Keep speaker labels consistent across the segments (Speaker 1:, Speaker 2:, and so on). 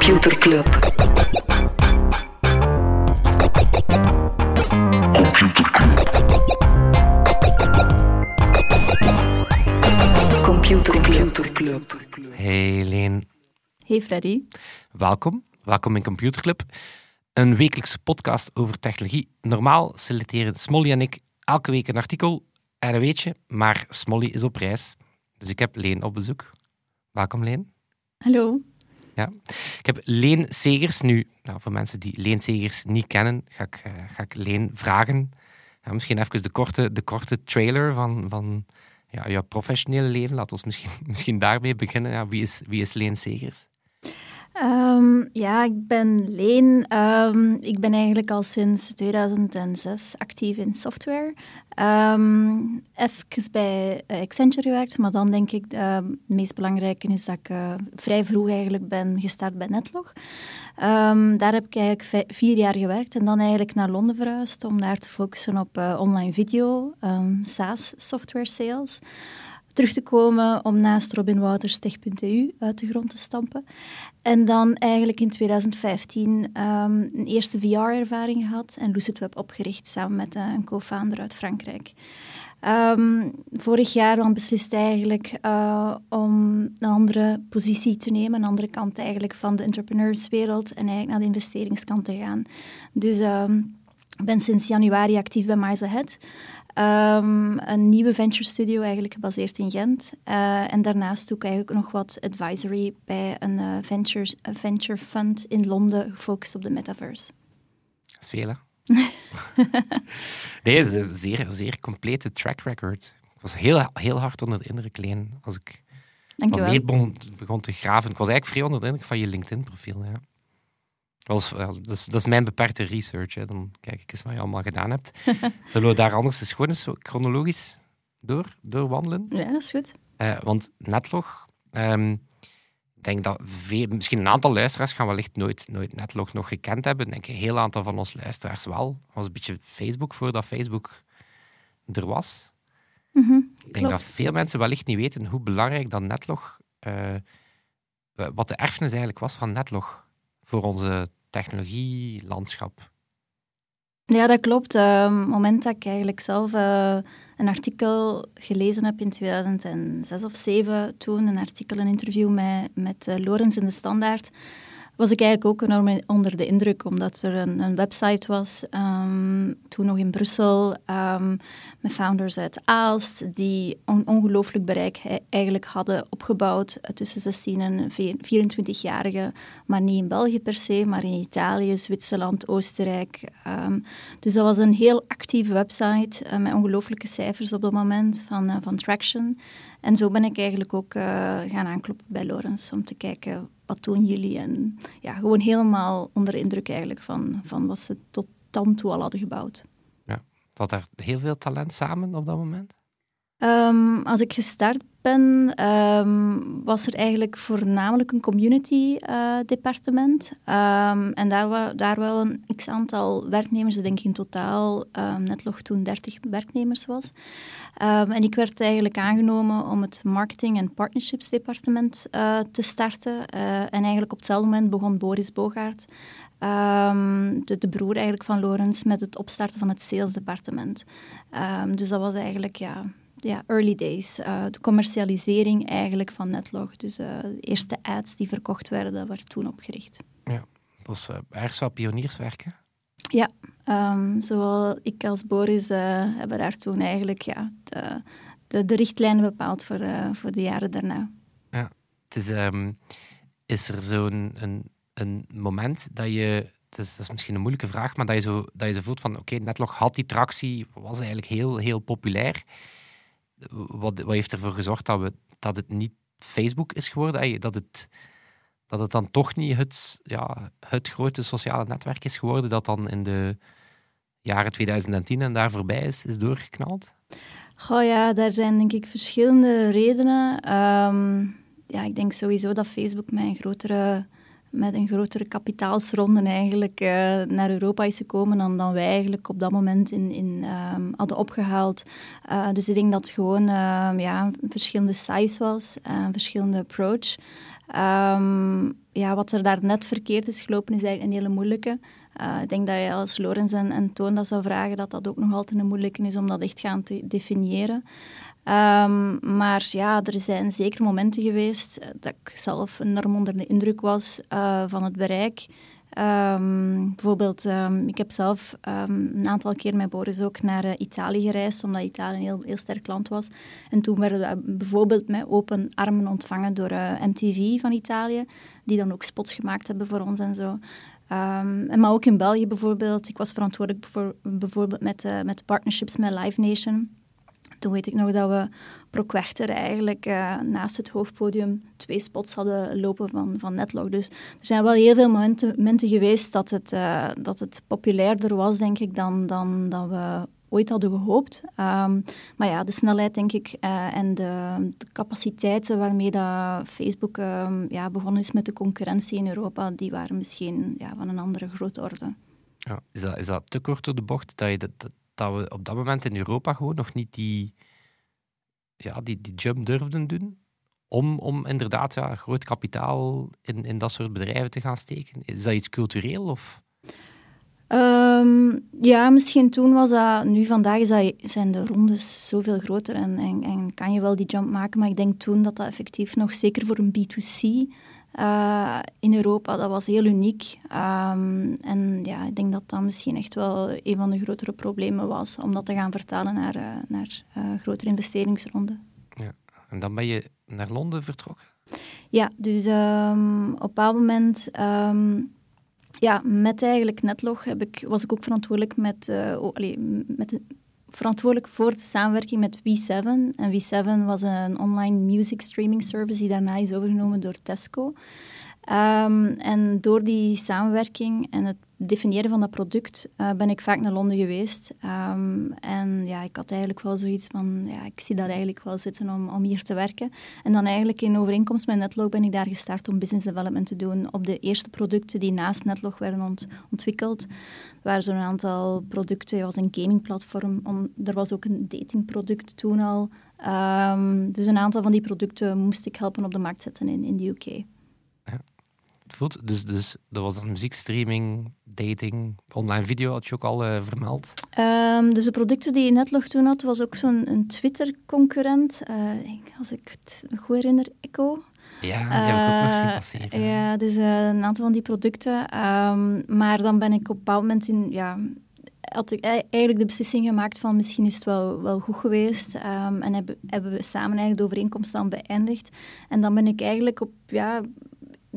Speaker 1: Computer Club. Computer Computer Club.
Speaker 2: Hey Leen,
Speaker 3: Hey Freddy.
Speaker 2: welkom. Welkom in Computer Club. Een wekelijkse podcast over technologie. Normaal selecteren Smolly en ik elke week een artikel en een weetje, maar Smolly is op reis. Dus ik heb Leen op bezoek. Welkom Leen.
Speaker 3: Hallo.
Speaker 2: Ik heb Leen Segers nu. Nou, voor mensen die Leen Segers niet kennen, ga ik, eh, ga ik Leen vragen. Ja, misschien even de korte, de korte trailer van, van ja, jouw professionele leven. Laten we misschien, misschien daarmee beginnen. Ja, wie, is, wie is Leen Segers?
Speaker 3: Ehm, ja, ik ben Leen. Ehm, ik ben eigenlijk al sinds 2006 actief in software. Um, even bij eh, Accenture gewerkt, maar dan denk ik uh, het meest belangrijke is dat ik eh, vrij vroeg eigenlijk ben gestart bij Netlog. Daar heb ik eigenlijk vier jaar gewerkt en dan eigenlijk naar Londen verhuisd om daar te focussen op online video, SaaS, software sales terug te komen om naast Robin Wouters Tech.eu uit de grond te stampen. En dan eigenlijk in 2015 ehm, een eerste VR-ervaring gehad en Lucid opgericht samen met eh, een co-founder uit Frankrijk. Ehm, vorig jaar dan beslist eigenlijk eh, om een andere positie te nemen, een andere kant eigenlijk van de entrepreneurswereld en eigenlijk naar de investeringskant te gaan. Dus ehm, ik ben sinds januari actief bij Miles. Ehm, een nieuwe venture studio, eigenlijk gebaseerd in Gent. Eh, en daarnaast doe ik eigenlijk nog wat advisory bij een eh, venture, venture fund in Londen, gefocust op de metaverse.
Speaker 2: Dat is veel, hè? nee, het is een zeer, zeer complete track record. Ik was heel, heel hard onder de indruk, Leen, als ik
Speaker 3: Dankjewel.
Speaker 2: meer begon, begon te graven. Ik was eigenlijk vrij onder de indruk van je LinkedIn-profiel, ja. Dat, is, dat is mijn beperkte research, hè. dan kijk ik eens wat je allemaal gedaan hebt. Zullen we daar anders eens gewoon eens chronologisch door, doorwandelen?
Speaker 3: Ja, dat is goed.
Speaker 2: Eh, want Netlog, ehm, ik denk dat veel, misschien een aantal luisteraars gaan wellicht nooit, nooit Netlog nog gekend hebben. Ik denk een heel aantal van onze luisteraars wel. Was een beetje Facebook voordat Facebook er was.
Speaker 3: Mhm,
Speaker 2: Ik denk
Speaker 3: klopt.
Speaker 2: dat veel mensen wellicht niet weten hoe belangrijk dat Netlog, eh, wat de erfenis eigenlijk was van Netlog voor onze technologielandschap.
Speaker 3: Ja, dat klopt. Ehm, Op het moment dat ik eigenlijk zelf eh, een artikel gelezen heb in 2006 of 2007, toen een artikel, een interview met, met eh, Lorenz in de Standaard, was ik eigenlijk ook enorm onder de indruk, omdat er een, een website was, ehm, toen nog in Brussel, ehm, met founders uit Aalst, die een ongelooflijk bereik eigenlijk hadden opgebouwd eh, tussen 16 en 24-jarigen, maar niet in België per se, maar in Italië, Zwitserland, Oostenrijk. Ehm, dus dat was een heel actieve website eh, met ongelooflijke cijfers op dat moment van, eh, van Traction. En zo ben ik eigenlijk ook eh, gaan aankloppen bij Lorenz om te kijken wat doen jullie. En ja, gewoon helemaal onder de indruk eigenlijk van, van wat ze tot dan toe al hadden gebouwd.
Speaker 2: Had daar heel veel talent samen op dat moment?
Speaker 3: Ehm, als ik gestart ben, ehm, was er eigenlijk voornamelijk een community eh, departement. Ehm, en daar, daar wel een x-aantal werknemers, ik denk in totaal um, Netlog toen 30 werknemers was. En ik werd eigenlijk aangenomen om het marketing- en partnerships departement eh, te starten. Eh, en eigenlijk op hetzelfde moment begon Boris Bogaert, de, de broer eigenlijk van Lorenz, met het opstarten van het salesdepartement. Ehm, dus dat was eigenlijk ja, ja, early days. Eh, de commercialisering eigenlijk van Netlog. Dus eh, de eerste ads die verkocht werden, werd toen opgericht.
Speaker 2: Dat was eh, ergens wel pionierswerk, hè?
Speaker 3: Ja, ehm, zowel ik als Boris hebben daar toen eigenlijk ja, de, de, de richtlijnen bepaald voor, voor de jaren daarna.
Speaker 2: Het is, ehm, is er zo'n een, een moment dat je, het is, dat is misschien een moeilijke vraag, maar dat je zo, dat je zo voelt van, oké, Netlog had die tractie, was eigenlijk heel, heel populair. Wat, wat heeft ervoor gezorgd dat, we, dat het niet Facebook is geworden? Dat het, dat het dan toch niet het, ja, het grote sociale netwerk is geworden dat dan in de jaren 2010 en daar voorbij is, is doorgeknald?
Speaker 3: Goh ja, daar zijn denk ik verschillende redenen. Ehm, ja, ik denk sowieso dat Facebook een grotere, met een grotere kapitaalsronde eigenlijk eh, naar Europa is gekomen dan, dan wij eigenlijk op dat moment in, in, ehm, hadden opgehaald. Eh, dus ik denk dat het gewoon ehm, ja, verschillende size was, eh, een verschillende approach. Ehm, ja, wat er daar net verkeerd is gelopen, is eigenlijk een hele moeilijke. Uh, ik denk dat je als Lorenz en, en Toon dat zou vragen, dat dat ook nog altijd een moeilijke is om dat echt gaan te definiëren. Um, maar ja, er zijn zeker momenten geweest dat ik zelf enorm onder de indruk was uh, van het bereik. Um, bijvoorbeeld, um, ik heb zelf een aantal keer met Boris ook naar uh, Italië gereisd, omdat Italië een heel, heel sterk land was. En toen werden we bijvoorbeeld met open armen ontvangen door MTV van Italië, die dan ook spots gemaakt hebben voor ons en zo. maar ook in België bijvoorbeeld. Ik was verantwoordelijk voor, bijvoorbeeld met, uh, met partnerships met Live Nation. Toen weet ik nog dat we Proquerter eigenlijk uh, naast het hoofdpodium twee spots hadden lopen van, van Netlog. Dus er zijn wel heel veel momenten, momenten geweest dat het, uh, dat het populairder was, denk ik, dan, dan dat we ooit hadden gehoopt. Um, maar ja, de snelheid, denk ik, uh, en de, capaciteiten waarmee dat Facebook um, ja, begonnen is met de concurrentie in Europa, die waren misschien ja, van een andere grote orde.
Speaker 2: Ja, is, dat, is dat te kort door de bocht, dat je dat dat we op dat moment in Europa gewoon nog niet die, ja, die, die jump durfden doen. Om, om inderdaad ja, groot kapitaal in, in dat soort bedrijven te gaan steken. Is dat iets cultureel? Of?
Speaker 3: Um, ja, misschien toen was dat. Nu vandaag is dat, zijn de rondes zoveel groter en, en, en, kan je wel die jump maken. Maar ik denk toen dat dat effectief nog, zeker voor een B2C, uh, in Europa. Dat was heel uniek. Um, en ja, ik denk dat dat misschien echt wel een van de grotere problemen was om dat te gaan vertalen naar, uh, naar uh, grotere investeringsronden.
Speaker 2: Ja. En dan ben je naar Londen vertrokken?
Speaker 3: Ja, dus um, op een bepaald moment... Um, ja, met eigenlijk Netlog heb ik, was ik ook verantwoordelijk met, oh, met verantwoordelijk voor de samenwerking met V7. En V7 was een online music streaming service die daarna is overgenomen door Tesco. Um, en door die samenwerking en het definiëren van dat product uh, ben ik vaak naar Londen geweest. Um, en ja, ik had eigenlijk wel zoiets van, ja, ik zie dat eigenlijk wel zitten om, om hier te werken. En dan eigenlijk in overeenkomst met Netlog ben ik daar gestart om business development te doen op de eerste producten die naast Netlog werden ont ontwikkeld. Er waren zo'n aantal producten, er was een gamingplatform, er was ook een datingproduct toen al. Um, dus een aantal van die producten moest ik helpen op de markt zetten in, in de UK
Speaker 2: voelt. Dus, dus dat was dan muziekstreaming, dating, online video had je ook al uh, vermeld.
Speaker 3: Um, dus de producten die Netlog toen had, was ook zo'n Twitter-concurrent. Uh, als ik het goed herinner, Echo.
Speaker 2: Ja, die heb ik ook nog zien passeren.
Speaker 3: Ja, dus een aantal van die producten. Um, maar dan ben ik op een bepaald moment in... Ja, had ik eigenlijk de beslissing gemaakt van misschien is het wel, wel goed geweest. Um, en hebben, hebben we samen eigenlijk de overeenkomst dan beëindigd. En dan ben ik eigenlijk op... Ja,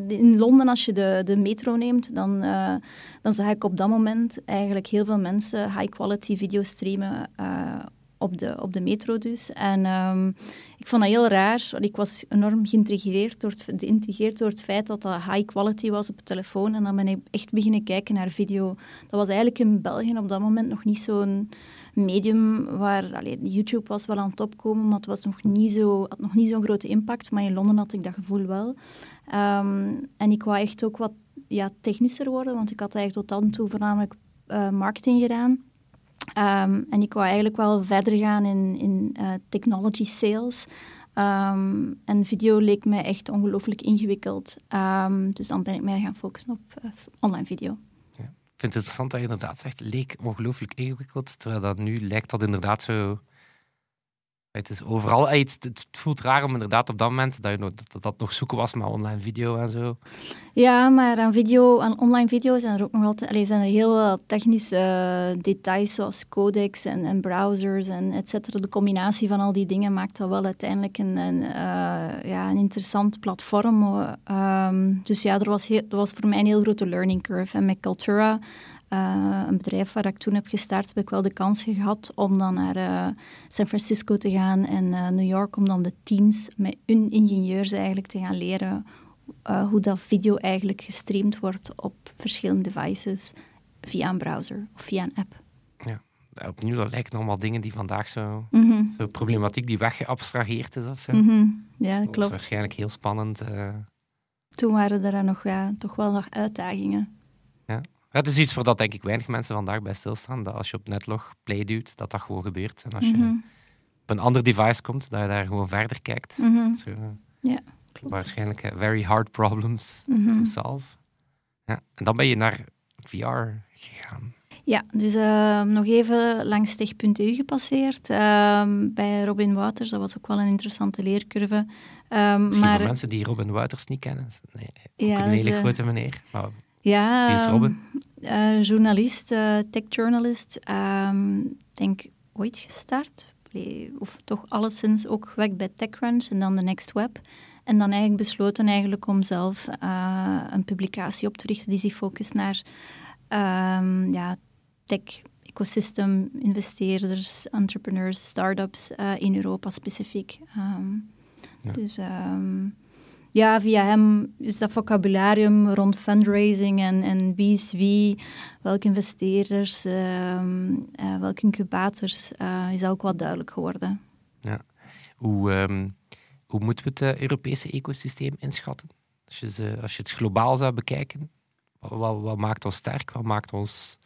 Speaker 3: in Londen, als je de, de metro neemt, dan, uh, dan zag ik op dat moment eigenlijk heel veel mensen high-quality video streamen uh, op, de, op de metro dus. En um, ik vond dat heel raar. Ik was enorm geïntrigeerd door, het, door het feit dat dat high-quality was op de telefoon. En dan ben ik echt beginnen kijken naar video. Dat was eigenlijk in België op dat moment nog niet zo'n medium waar YouTube was wel aan het opkomen, maar het was nog niet zo, had nog niet zo'n grote impact. Maar in Londen had ik dat gevoel wel. Um, en ik wou echt ook wat ja, technischer worden, want ik had eigenlijk tot dan toe voornamelijk uh, marketing gedaan. Um, en ik wou eigenlijk wel verder gaan in, in uh, technology sales. Um, en video leek mij echt ongelooflijk ingewikkeld. dus dan ben ik mij gaan focussen op uh, online video
Speaker 2: vind het interessant dat je inderdaad zegt, leek ongelooflijk ingewikkeld, terwijl dat nu lijkt dat inderdaad zo... Het is overal, het, het voelt raar om inderdaad op dat moment dat, je dat, dat nog zoeken was met online video en zo.
Speaker 3: Ja, maar aan, video, aan online video zijn er ook nog altijd allee, zijn er heel veel technische uh, details zoals codecs en, en, browsers en et cetera. De combinatie van al die dingen maakt dat wel uiteindelijk een, een, uh, ja, een interessant platform. Um, dus ja, er was, er was voor mij een heel grote learning curve. En met Cultura uh, een bedrijf waar ik toen heb gestart, heb ik wel de kans gehad om dan naar uh, San Francisco te gaan en uh, New York, om dan de teams met hun ingenieurs eigenlijk te gaan leren hoe dat video eigenlijk gestreamd wordt op verschillende devices via een browser of via een app.
Speaker 2: Ja, opnieuw, dat lijken allemaal dingen die vandaag zo, mm -hmm. zo problematiek die weggeabstraheerd is of zo.
Speaker 3: Mm -hmm. Ja, dat
Speaker 2: klopt.
Speaker 3: Dat is
Speaker 2: waarschijnlijk heel spannend.
Speaker 3: Toen waren er nog, ja, toch wel nog uitdagingen.
Speaker 2: Het is iets voor dat denk ik weinig mensen vandaag bij stilstaan. Dat als je op netlog play duwt, dat dat gewoon gebeurt. En als je
Speaker 3: Mhm.
Speaker 2: op een ander device komt, dat je daar gewoon verder kijkt. Zo,
Speaker 3: Ja, klopt.
Speaker 2: waarschijnlijk very hard problems
Speaker 3: Mhm.
Speaker 2: to solve. Ja. En dan ben je naar VR gegaan.
Speaker 3: Ja, dus eh, nog even langs tech.eu gepasseerd. ehm, bij Robin Wouters, dat was ook wel een interessante leercurve. Ehm,
Speaker 2: Misschien
Speaker 3: maar
Speaker 2: voor mensen die Robin Wouters niet kennen. Nee, ook
Speaker 3: Ja,
Speaker 2: een hele grote meneer. Maar
Speaker 3: ja,
Speaker 2: wie is
Speaker 3: ehm,
Speaker 2: Robin?
Speaker 3: eh, journalist, eh tech-journalist. ehm, denk ooit gestart. Of toch alleszins ook gewerkt bij TechCrunch en dan de Next Web. En dan eigenlijk besloten eigenlijk om zelf eh, een publicatie op te richten die zich focust naar ehm, ja, tech, ecosystem, investeerders, entrepreneurs, start-ups eh, in Europa specifiek.
Speaker 2: Ja.
Speaker 3: Dus ja, via hem is dat vocabularium rond fundraising en, en wie is wie, welke investeerders, eh, welke incubators, eh, is dat ook wat duidelijk geworden.
Speaker 2: Hoe, ehm, hoe moeten we het eh, Europese ecosysteem inschatten? Als je, ze, als je het globaal zou bekijken, wat, wat, wat maakt ons sterk? Wat maakt ons...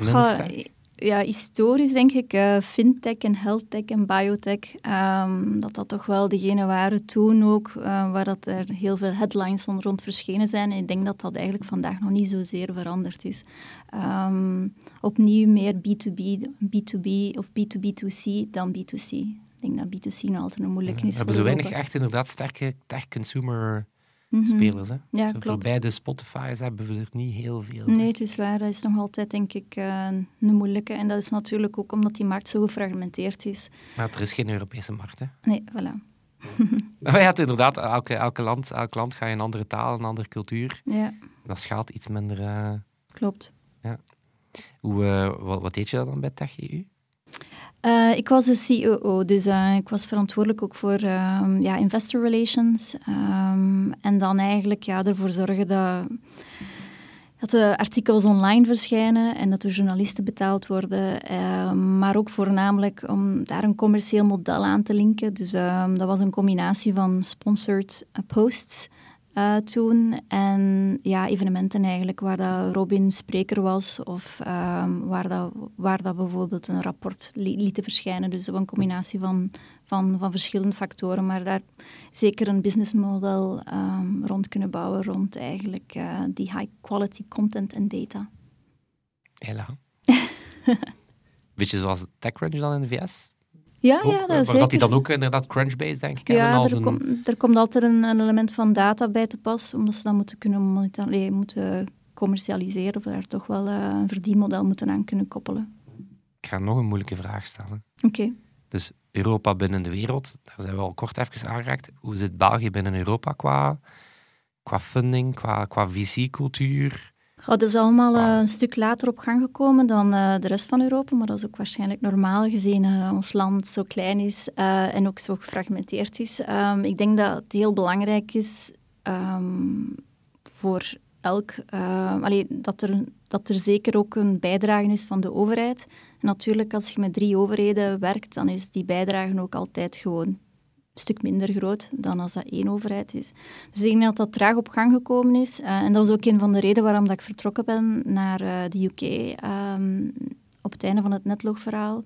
Speaker 3: Goh,
Speaker 2: sterk?
Speaker 3: Ja, historisch denk ik eh, fintech en healthtech en biotech, ehm, dat dat toch wel degene waren toen ook, eh, waar dat er heel veel headlines rond, verschenen zijn. En ik denk dat dat eigenlijk vandaag nog niet zozeer veranderd is. Ehm, opnieuw meer B2B, B2B of B2B2C dan B2C. Ik denk dat B2C nog altijd een moeilijke
Speaker 2: we
Speaker 3: is.
Speaker 2: hebben
Speaker 3: voor
Speaker 2: zo weinig echt inderdaad sterke tech-consumer
Speaker 3: Mhm.
Speaker 2: spelers. Hè?
Speaker 3: Ja,
Speaker 2: Zo
Speaker 3: klopt.
Speaker 2: Voorbij de Spotify's hebben we er niet heel veel.
Speaker 3: Nee, het is waar. Dat is nog altijd, denk ik, eh, een moeilijke. En dat is natuurlijk ook omdat die markt zo gefragmenteerd is.
Speaker 2: Maar er is geen Europese markt. Hè?
Speaker 3: Nee, voilà.
Speaker 2: Maar ja, het inderdaad, elke, elke, land, elk land ga je een andere taal, een andere cultuur.
Speaker 3: Ja,
Speaker 2: Dat schaalt iets minder. eh,
Speaker 3: klopt.
Speaker 2: hoe, eh, wat, wat deed je dan bij Tech
Speaker 3: Eh, ik was de COO, dus eh, ik was verantwoordelijk ook voor ehm, ja, investor relations. Ehm, en dan eigenlijk ja, ervoor zorgen dat, dat de artikels online verschijnen en dat de journalisten betaald worden. Ehm, maar ook voornamelijk om daar een commercieel model aan te linken. Dus dat was een combinatie van sponsored eh, posts eh, toen en ja, evenementen eigenlijk waar dat Robin spreker was of ehm, waar, dat, waar dat bijvoorbeeld een rapport li- lieten verschijnen. Dus een combinatie van, van, van verschillende factoren, maar daar zeker een businessmodel ehm, rond kunnen bouwen rond eigenlijk eh, die high quality content en data.
Speaker 2: Hela. Beetje zoals TechCrunch dan in de VS?
Speaker 3: Ja,
Speaker 2: Ook,
Speaker 3: ja,
Speaker 2: eh,
Speaker 3: dat is
Speaker 2: maar dat die
Speaker 3: zeker.
Speaker 2: dan ook inderdaad Crunchbase, denk ik,
Speaker 3: Ja,
Speaker 2: als
Speaker 3: er,
Speaker 2: een...
Speaker 3: kom- er komt altijd een, een element van data bij te pas, omdat ze dat moeten kunnen moeten commercialiseren of daar toch wel eh, een verdienmodel moeten aan kunnen koppelen.
Speaker 2: Ik ga nog een moeilijke vraag stellen.
Speaker 3: Oké.
Speaker 2: Dus Europa binnen de wereld, daar zijn we al kort even aangeraakt. Hoe zit België binnen Europa qua, qua funding, qua, qua visiecultuur?
Speaker 3: Goh, dat is allemaal eh,
Speaker 2: Wauw.
Speaker 3: een stuk later op gang gekomen dan eh, de rest van Europa, maar dat is ook waarschijnlijk normaal gezien eh, ons land zo klein is eh, en ook zo gefragmenteerd is. Ehm, ik denk dat het heel belangrijk is ehm, voor elk, eh, allee, dat, er, dat er zeker ook een bijdrage is van de overheid. En natuurlijk, als je met drie overheden werkt, dan is die bijdrage ook altijd gewoon stuk minder groot dan als dat één overheid is. Dus ik denk dat dat traag op gang gekomen is. Eh, en dat was ook een van de redenen waarom dat ik vertrokken ben naar eh, de UK ehm, op het einde van het netlogverhaal.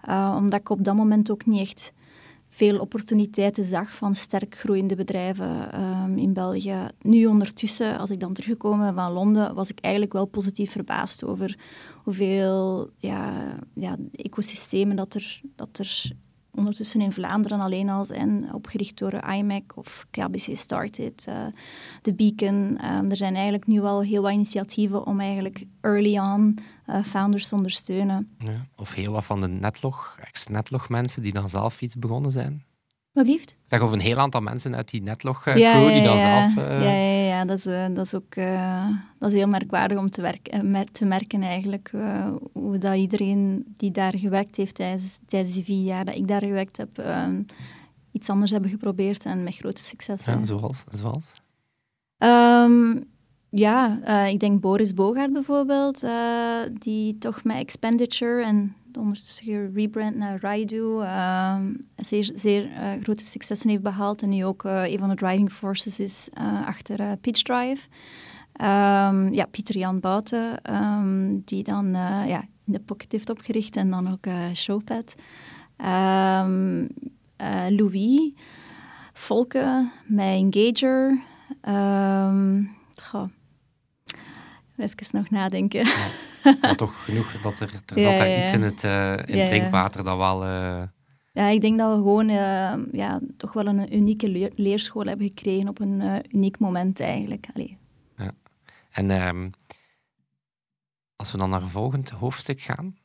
Speaker 3: Eh, omdat ik op dat moment ook niet echt veel opportuniteiten zag van sterk groeiende bedrijven ehm, in België. Nu ondertussen, als ik dan teruggekomen van Londen, was ik eigenlijk wel positief verbaasd over hoeveel ja, ja, ecosystemen dat er, dat er ondertussen in Vlaanderen alleen al zijn, opgericht door IMEC of KBC Started, eh, de Beacon. Ehm, er zijn eigenlijk nu al heel wat initiatieven om eigenlijk early on eh, founders te ondersteunen.
Speaker 2: Ja. Of heel wat van de netlog, ex-netlog mensen die dan zelf iets begonnen zijn.
Speaker 3: Wat liefst?
Speaker 2: Ik zeg over een heel aantal mensen uit die netlog eh, crew die dan zelf...
Speaker 3: ja, dat is, eh, dat is ook eh, dat is heel merkwaardig om te, werk, eh, mer- te merken eigenlijk. hoe dat iedereen die daar gewerkt heeft tijdens, tijdens die vier jaar dat ik daar gewerkt heb, eh, iets anders hebben geprobeerd en met grote succes.
Speaker 2: ja,
Speaker 3: hè.
Speaker 2: zoals, zoals.
Speaker 3: Ehm, ja, ik denk Boris Bogaert bijvoorbeeld, die toch met Expenditure en ondertussen gerebrand naar Raidu, ehm, zeer, zeer eh, grote successen heeft behaald en nu ook eh, een van de driving forces is eh, achter Pitch Drive. Ehm, ja, Pieter Jan Bouten, ehm, die dan ja, in de Pocket heeft opgericht en dan ook Showpad. Louis, Volken, met Engager. goh. Even nog nadenken.
Speaker 2: Maar toch genoeg dat er, er
Speaker 3: Ja,
Speaker 2: zat daar
Speaker 3: ja,
Speaker 2: iets
Speaker 3: ja.
Speaker 2: in het, eh, in het
Speaker 3: Ja, ja.
Speaker 2: drinkwater dat wel... eh,
Speaker 3: Ja, ik denk dat we gewoon eh, ja, toch wel een unieke leer- leerschool hebben gekregen op een uniek moment eigenlijk. Allee.
Speaker 2: En ehm, als we dan naar een volgend hoofdstuk gaan,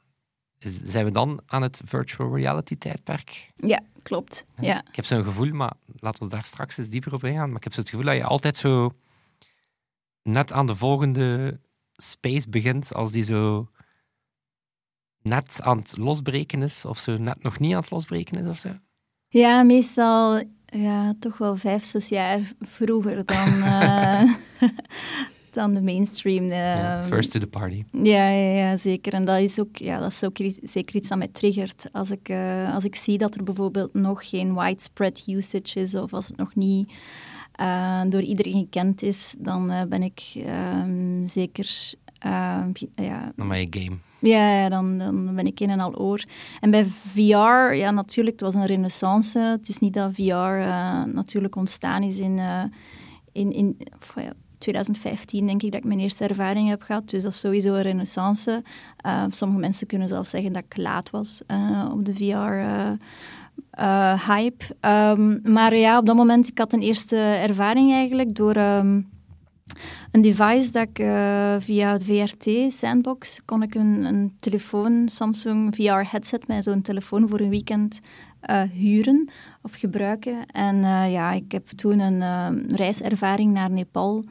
Speaker 2: zijn we dan aan het virtual reality tijdperk?
Speaker 3: Ja, klopt. Ja.
Speaker 2: Ik heb zo'n gevoel, maar laten we daar straks eens dieper op ingaan. Maar ik heb zo het gevoel dat je altijd zo net aan de volgende space begint als die zo net aan het losbreken is, of zo net nog niet aan het losbreken is of zo.
Speaker 3: ja, meestal ja, toch wel vijf, zes jaar vroeger dan, eh, dan de mainstream.
Speaker 2: Ja,
Speaker 3: eh,
Speaker 2: first to the party.
Speaker 3: Ja, ja, ja, zeker. En dat is ook, ja, dat is ook zeker iets dat mij triggert. Als ik, eh, als ik zie dat er bijvoorbeeld nog geen widespread usage is, of als het nog niet eh, door iedereen gekend is, dan eh, ben ik ehm, zeker... ehm, ja,
Speaker 2: Dan ben je game.
Speaker 3: ja, ja, dan, dan ben ik een en al oor. En bij VR, ja, natuurlijk, het was een renaissance. Het is niet dat VR eh, natuurlijk ontstaan is in, in, in of, ja, 2015, denk ik, dat ik mijn eerste ervaring heb gehad. Dus dat is sowieso een renaissance. Sommige mensen kunnen zelfs zeggen dat ik laat was op de VR-hype. Ehm, maar ja, op dat moment, ik had een eerste ervaring eigenlijk door... ehm, een device dat ik eh, via het VRT, Sandbox, kon ik een, een telefoon, Samsung VR-headset, met zo'n telefoon voor een weekend eh, huren of gebruiken. En eh, ja, ik heb toen een eh, reiservaring naar Nepal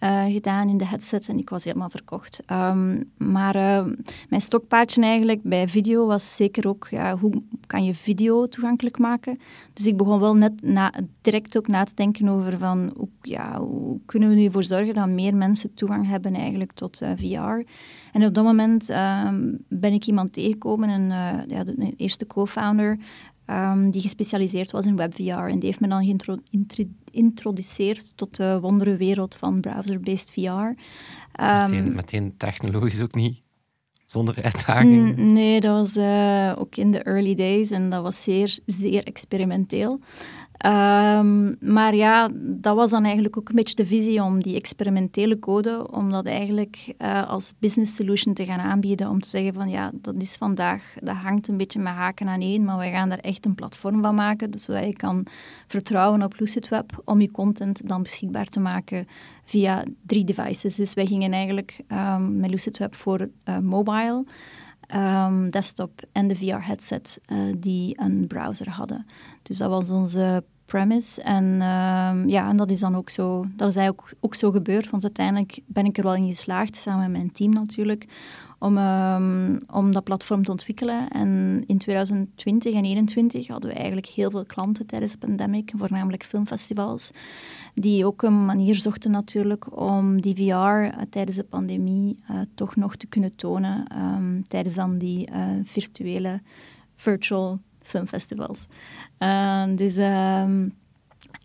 Speaker 3: eh, gedaan in de headset en ik was helemaal verkocht. Ehm, maar eh, mijn stokpaardje eigenlijk bij video was zeker ook, ja, hoe kan je video toegankelijk maken? Dus ik begon wel net na, direct ook na te denken over van, hoe, ja, hoe kunnen we nu ervoor zorgen dat meer mensen toegang hebben eigenlijk tot eh, VR. En op dat moment ehm, ben ik iemand tegengekomen, een, ja, de, eerste co-founder, ehm, die gespecialiseerd was in WebVR. En die heeft me dan geïntroduceerd tot de wondere wereld van browser-based VR. Ehm,
Speaker 2: Meteen, meteen technologisch ook niet zonder uitdaging.
Speaker 3: Nee, dat was eh, ook in de early days en dat was zeer, zeer experimenteel. Ehm, maar ja, dat was dan eigenlijk ook een beetje de visie om die experimentele code, om dat eigenlijk eh, als business solution te gaan aanbieden, om te zeggen van ja, dat is vandaag, dat hangt een beetje met haken aan één, maar wij gaan daar echt een platform van maken, dus zodat je kan vertrouwen op Lucid Web om je content dan beschikbaar te maken via drie devices. Dus wij gingen eigenlijk ehm, met Lucid Web voor eh, mobile, ehm, desktop en de VR-headset eh, die een browser hadden. Dus dat was onze premise. En ehm, ja, en dat is dan ook zo, dat is eigenlijk ook, ook zo gebeurd, want uiteindelijk ben ik er wel in geslaagd, samen met mijn team natuurlijk, om, ehm, om dat platform te ontwikkelen. En in 2020 en 2021 hadden we eigenlijk heel veel klanten tijdens de pandemic, voornamelijk filmfestivals, die ook een manier zochten natuurlijk om die VR eh, tijdens de pandemie eh, toch nog te kunnen tonen ehm, tijdens dan die eh, virtuele virtual filmfestivals. Uh, dus ehm,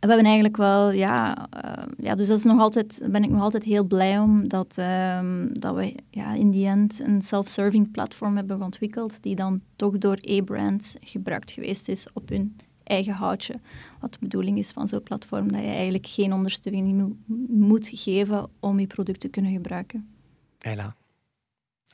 Speaker 3: we hebben eigenlijk wel, ja, uh, ja, dus dat is nog altijd, ben ik nog altijd heel blij om dat, um, dat we ja, in die end een self-serving platform hebben ontwikkeld, die dan toch door A-brands gebruikt geweest is op hun eigen houtje. Wat de bedoeling is van zo'n platform, dat je eigenlijk geen ondersteuning moet geven om je product te kunnen gebruiken.
Speaker 2: Hela.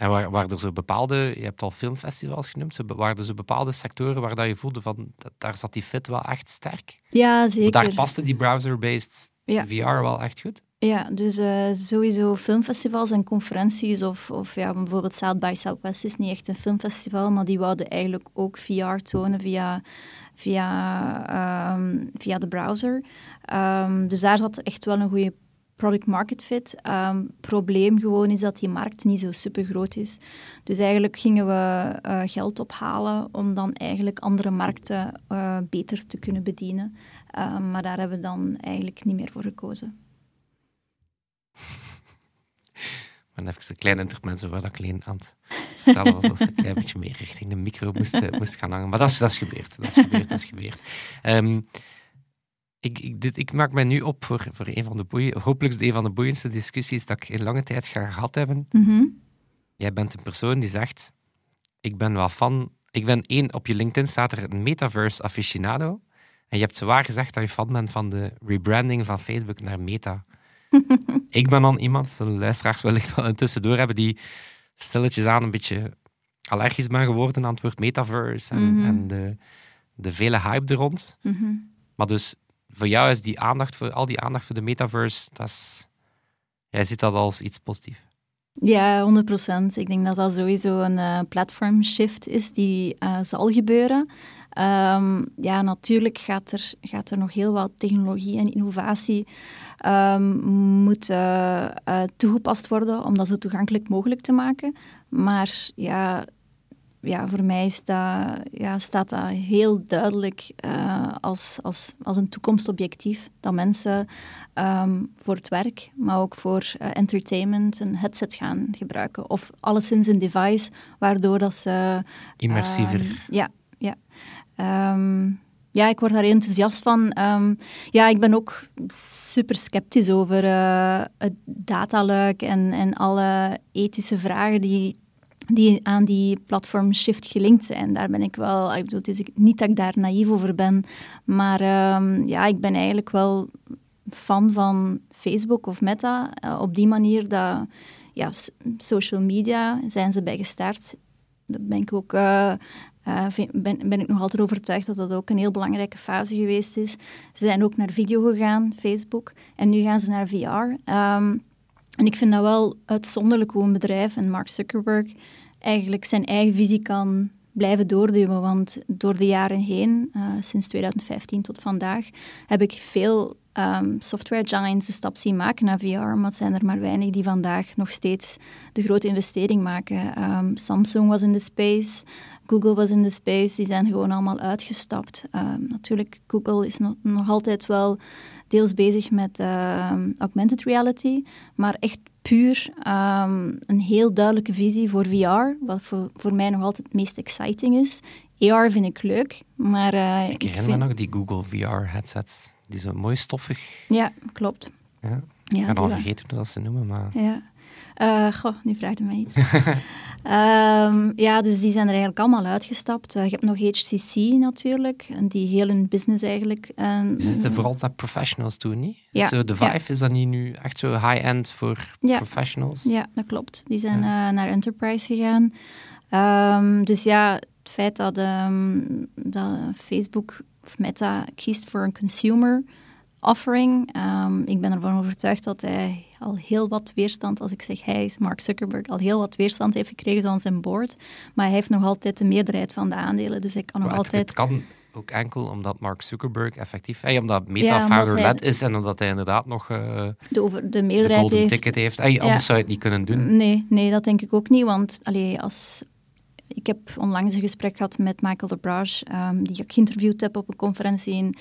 Speaker 2: En waar, waar er zo bepaalde, je hebt al filmfestivals genoemd, waren er zo bepaalde sectoren waar dat je voelde van, daar zat die fit wel echt sterk?
Speaker 3: Ja, zeker.
Speaker 2: Daar paste die browser-based
Speaker 3: ja.
Speaker 2: VR wel echt goed?
Speaker 3: Ja, dus uh, sowieso filmfestivals en conferenties of, of ja, bijvoorbeeld South by Southwest is niet echt een filmfestival, maar die wouden eigenlijk ook VR tonen via, via, um, via de browser. Um, dus daar zat echt wel een goede product market fit. Um, probleem gewoon is dat die markt niet zo super groot is. Dus eigenlijk gingen we uh, geld ophalen om dan eigenlijk andere markten uh, beter te kunnen bedienen. Um, maar daar hebben we dan eigenlijk niet meer voor gekozen.
Speaker 2: Ben even een klein intermezzo waar ik alleen aan het vertellen was. Als een klein beetje meer richting de micro moest, moest gaan hangen. Maar dat is, dat gebeurd. Dat is gebeurd, dat is gebeurd. Um, ik, ik, dit, ik maak mij nu op voor, voor een van de boeien, hopelijk een van de boeiendste discussies dat ik in lange tijd ga gehad hebben.
Speaker 3: Mm -hmm.
Speaker 2: Jij bent een persoon die zegt, ik ben wel fan, ik ben één, op je LinkedIn staat er een metaverse aficionado. En je hebt zwaar gezegd dat je fan bent van de rebranding van Facebook naar Meta. ik ben dan iemand, de luisteraars wellicht wel intussen door hebben, die stilletjes aan een beetje allergisch ben geworden aan het woord metaverse en,
Speaker 3: Mhm.
Speaker 2: en de, de vele hype er rond.
Speaker 3: Mhm.
Speaker 2: Maar dus voor jou is die aandacht voor al die aandacht voor de metaverse, dat is, jij ziet dat als iets positiefs.
Speaker 3: Ja, 100% Ik denk dat dat sowieso een eh platform shift is die eh, zal gebeuren. Ehm, ja, natuurlijk gaat er, gaat er nog heel wat technologie en innovatie ehm, moeten eh, toegepast worden om dat zo toegankelijk mogelijk te maken. Maar ja, ja, voor mij is dat, ja, staat dat heel duidelijk eh, als, als, als een toekomstobjectief. Dat mensen ehm, voor het werk, maar ook voor eh, entertainment een headset gaan gebruiken. Of alleszins een device waardoor dat ze...
Speaker 2: Immersiever.
Speaker 3: ehm, ja, ja. Ehm, ja, ik word daar enthousiast van. Ja, ik ben ook super sceptisch over eh, het dataluik en, en alle ethische vragen die die aan die platform shift gelinkt zijn. Daar ben ik wel, ik bedoel, het is niet dat ik daar naïef over ben, maar ehm, ja, ik ben eigenlijk wel fan van Facebook of Meta. eh, op die manier dat, ja, social media zijn ze bij gestart. Daar ben ik ook... eh, eh, ben ik nog altijd overtuigd dat dat ook een heel belangrijke fase geweest is. Ze zijn ook naar video gegaan, Facebook, en nu gaan ze naar VR. Ehm, en ik vind dat wel uitzonderlijk hoe een bedrijf en Mark Zuckerberg eigenlijk zijn eigen visie kan blijven doorduwen. Want door de jaren heen, eh, sinds 2015 tot vandaag, heb ik veel ehm, software giants de stap zien maken naar VR. Maar het zijn er maar weinig die vandaag nog steeds de grote investering maken. Ehm, Samsung was in de space. Google was in de space, die zijn gewoon allemaal uitgestapt. Ehm, natuurlijk, Google is nog, nog altijd wel deels bezig met augmented reality, maar echt puur ehm, een heel duidelijke visie voor VR, wat voor, voor mij nog altijd het meest exciting is. AR vind ik leuk, maar eh,
Speaker 2: Ik herinner
Speaker 3: vind-
Speaker 2: me nog die Google VR-headsets. Die zo mooi stoffig.
Speaker 3: Ja, klopt.
Speaker 2: Ja.
Speaker 3: Ja,
Speaker 2: ik ben al vergeten hoe dat ze noemen, maar...
Speaker 3: Ja. Eh, goh, nu vraag je mij iets. Ehm, ja, dus die zijn er eigenlijk allemaal uitgestapt. Eh, je hebt nog HTC natuurlijk, die heel hun business eigenlijk... eh,
Speaker 2: Ze zitten vooral naar professionals toe, niet?
Speaker 3: Ja,
Speaker 2: Zo, de
Speaker 3: ja.
Speaker 2: Vive is dat niet nu echt zo high-end voor
Speaker 3: Ja.
Speaker 2: professionals?
Speaker 3: Ja, dat klopt. Die zijn eh, naar Enterprise gegaan. Ehm, dus ja, het feit dat, ehm, dat Facebook of Meta kiest voor een consumer offering, ik ben ervan overtuigd dat hij al heel wat weerstand, als ik zeg hij is Mark Zuckerberg, al heel wat weerstand heeft gekregen van zijn board. Maar hij heeft nog altijd de meerderheid van de aandelen, dus hij kan nog
Speaker 2: het,
Speaker 3: altijd...
Speaker 2: het kan ook enkel omdat Mark Zuckerberg effectief... Hey, omdat
Speaker 3: Ja,
Speaker 2: Meta founder-led
Speaker 3: hij-
Speaker 2: is en omdat hij inderdaad nog eh,
Speaker 3: de, over, de
Speaker 2: de
Speaker 3: meerderheid heeft.
Speaker 2: ticket heeft. Hey, anders
Speaker 3: Ja.
Speaker 2: zou je het niet kunnen doen.
Speaker 3: Nee, nee, dat denk ik ook niet. Want allee, als, ik heb onlangs een gesprek gehad met Michael de Brage, ehm, die ik geïnterviewd heb op een conferentie in,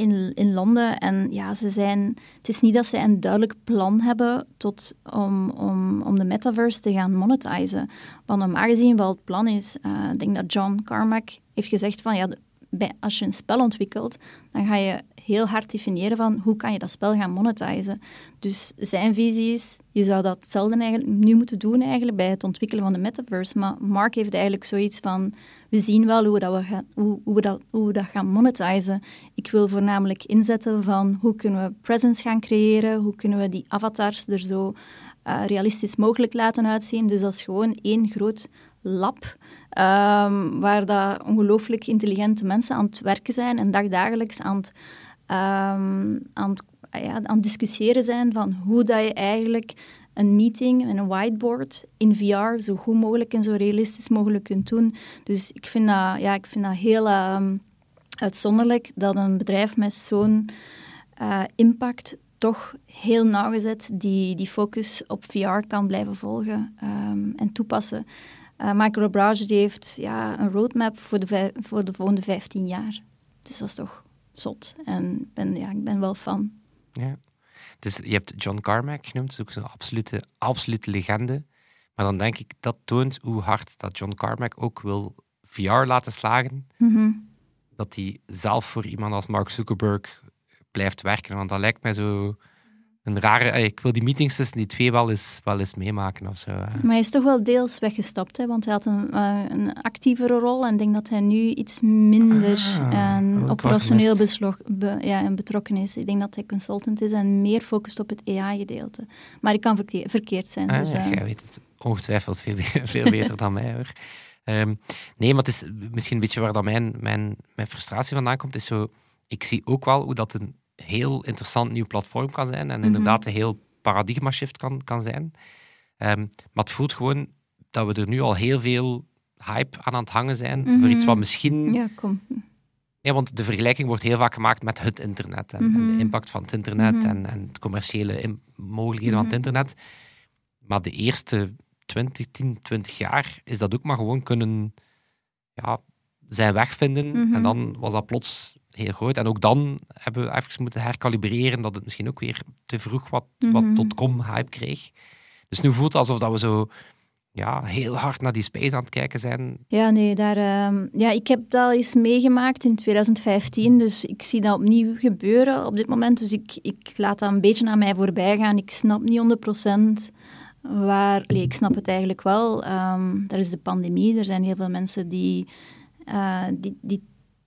Speaker 3: in, in Londen. En ja, ze zijn, het is niet dat zij een duidelijk plan hebben tot, om, om, om de metaverse te gaan monetizen. Want normaal gezien wel het plan is, eh, ik denk dat John Carmack heeft gezegd van ja, bij, als je een spel ontwikkelt, dan ga je heel hard definiëren van hoe kan je dat spel gaan monetizen. Dus zijn visie is, je zou dat hetzelfde eigenlijk nu moeten doen eigenlijk bij het ontwikkelen van de metaverse. Maar Mark heeft eigenlijk zoiets van, we zien wel hoe, dat, we gaan, hoe, hoe, dat, hoe dat gaan monetizen. Ik wil voornamelijk inzetten van hoe kunnen we presence gaan creëren, hoe kunnen we die avatars er zo eh, realistisch mogelijk laten uitzien. Dus dat is gewoon één groot lab ehm, waar dat ongelooflijk intelligente mensen aan het werken zijn en dagdagelijks aan het, ehm, aan ja, aan discussiëren zijn van hoe dat je eigenlijk een meeting en een whiteboard in VR zo goed mogelijk en zo realistisch mogelijk kunt doen. Dus ik vind dat, ja, ik vind dat heel ehm, uitzonderlijk dat een bedrijf met zo'n eh, impact toch heel nauwgezet die, die focus op VR kan blijven volgen ehm, en toepassen. Eh Michael die heeft ja, een roadmap voor de, voor de volgende 15 jaar. Dus dat is toch zot. En ben, ja, ik ben wel fan.
Speaker 2: Ja. Dus je hebt John Carmack genoemd, dat is ook zo'n absolute, absolute legende. Maar dan denk ik, dat toont hoe hard dat John Carmack ook wil VR laten slagen.
Speaker 3: Mhm.
Speaker 2: Dat hij zelf voor iemand als Mark Zuckerberg blijft werken. Want dat lijkt mij zo een rare... eh, Ik wil die meetings tussen die twee wel eens, wel eens meemaken of zo. eh.
Speaker 3: Maar hij is toch wel deels weggestapt, hè? want hij had een, eh, een actievere rol en ik denk dat hij nu iets minder
Speaker 2: Ah,
Speaker 3: operationeel beslog- be- ja, en betrokken is. Ik denk dat hij consultant is en meer focust op het AI-gedeelte. Maar ik kan verke- verkeerd zijn.
Speaker 2: Ah,
Speaker 3: dus,
Speaker 2: ja, jij weet het ongetwijfeld veel, veel beter dan mij hoor. Ehm, nee, maar het is misschien een beetje waar dat mijn, mijn, mijn frustratie vandaan komt. Is zo, ik zie ook wel hoe dat een heel interessant nieuw platform kan zijn. En
Speaker 3: Mhm.
Speaker 2: inderdaad een heel paradigma shift kan, kan zijn. Ehm, maar het voelt gewoon dat we er nu al heel veel hype aan aan het hangen zijn. Voor iets wat
Speaker 3: Mhm.
Speaker 2: misschien
Speaker 3: ja, kom.
Speaker 2: Ja, want de vergelijking wordt heel vaak gemaakt met het internet en, en
Speaker 3: Mhm.
Speaker 2: de impact van het internet en, en de commerciële mogelijkheden van het internet. Maar de eerste 20, 10, 20 jaar is dat ook maar gewoon kunnen ja, zijn weg vinden.
Speaker 3: Mhm.
Speaker 2: En dan was dat plots heel groot. En ook dan hebben we even moeten herkalibreren dat het misschien ook weer te vroeg wat, wat
Speaker 3: Mhm.
Speaker 2: .com hype kreeg. Dus nu voelt het alsof dat we zo ja, heel hard naar die space aan het kijken zijn.
Speaker 3: Ja, nee, daar, ehm, ja, ik heb dat eens meegemaakt in 2015, dus ik zie dat opnieuw gebeuren op dit moment. Dus ik, ik laat dat een beetje aan mij voorbij gaan. Ik snap niet 100% waar... Allee, ik snap het eigenlijk wel. Ehm er is de pandemie, er zijn heel veel mensen die... eh, die, die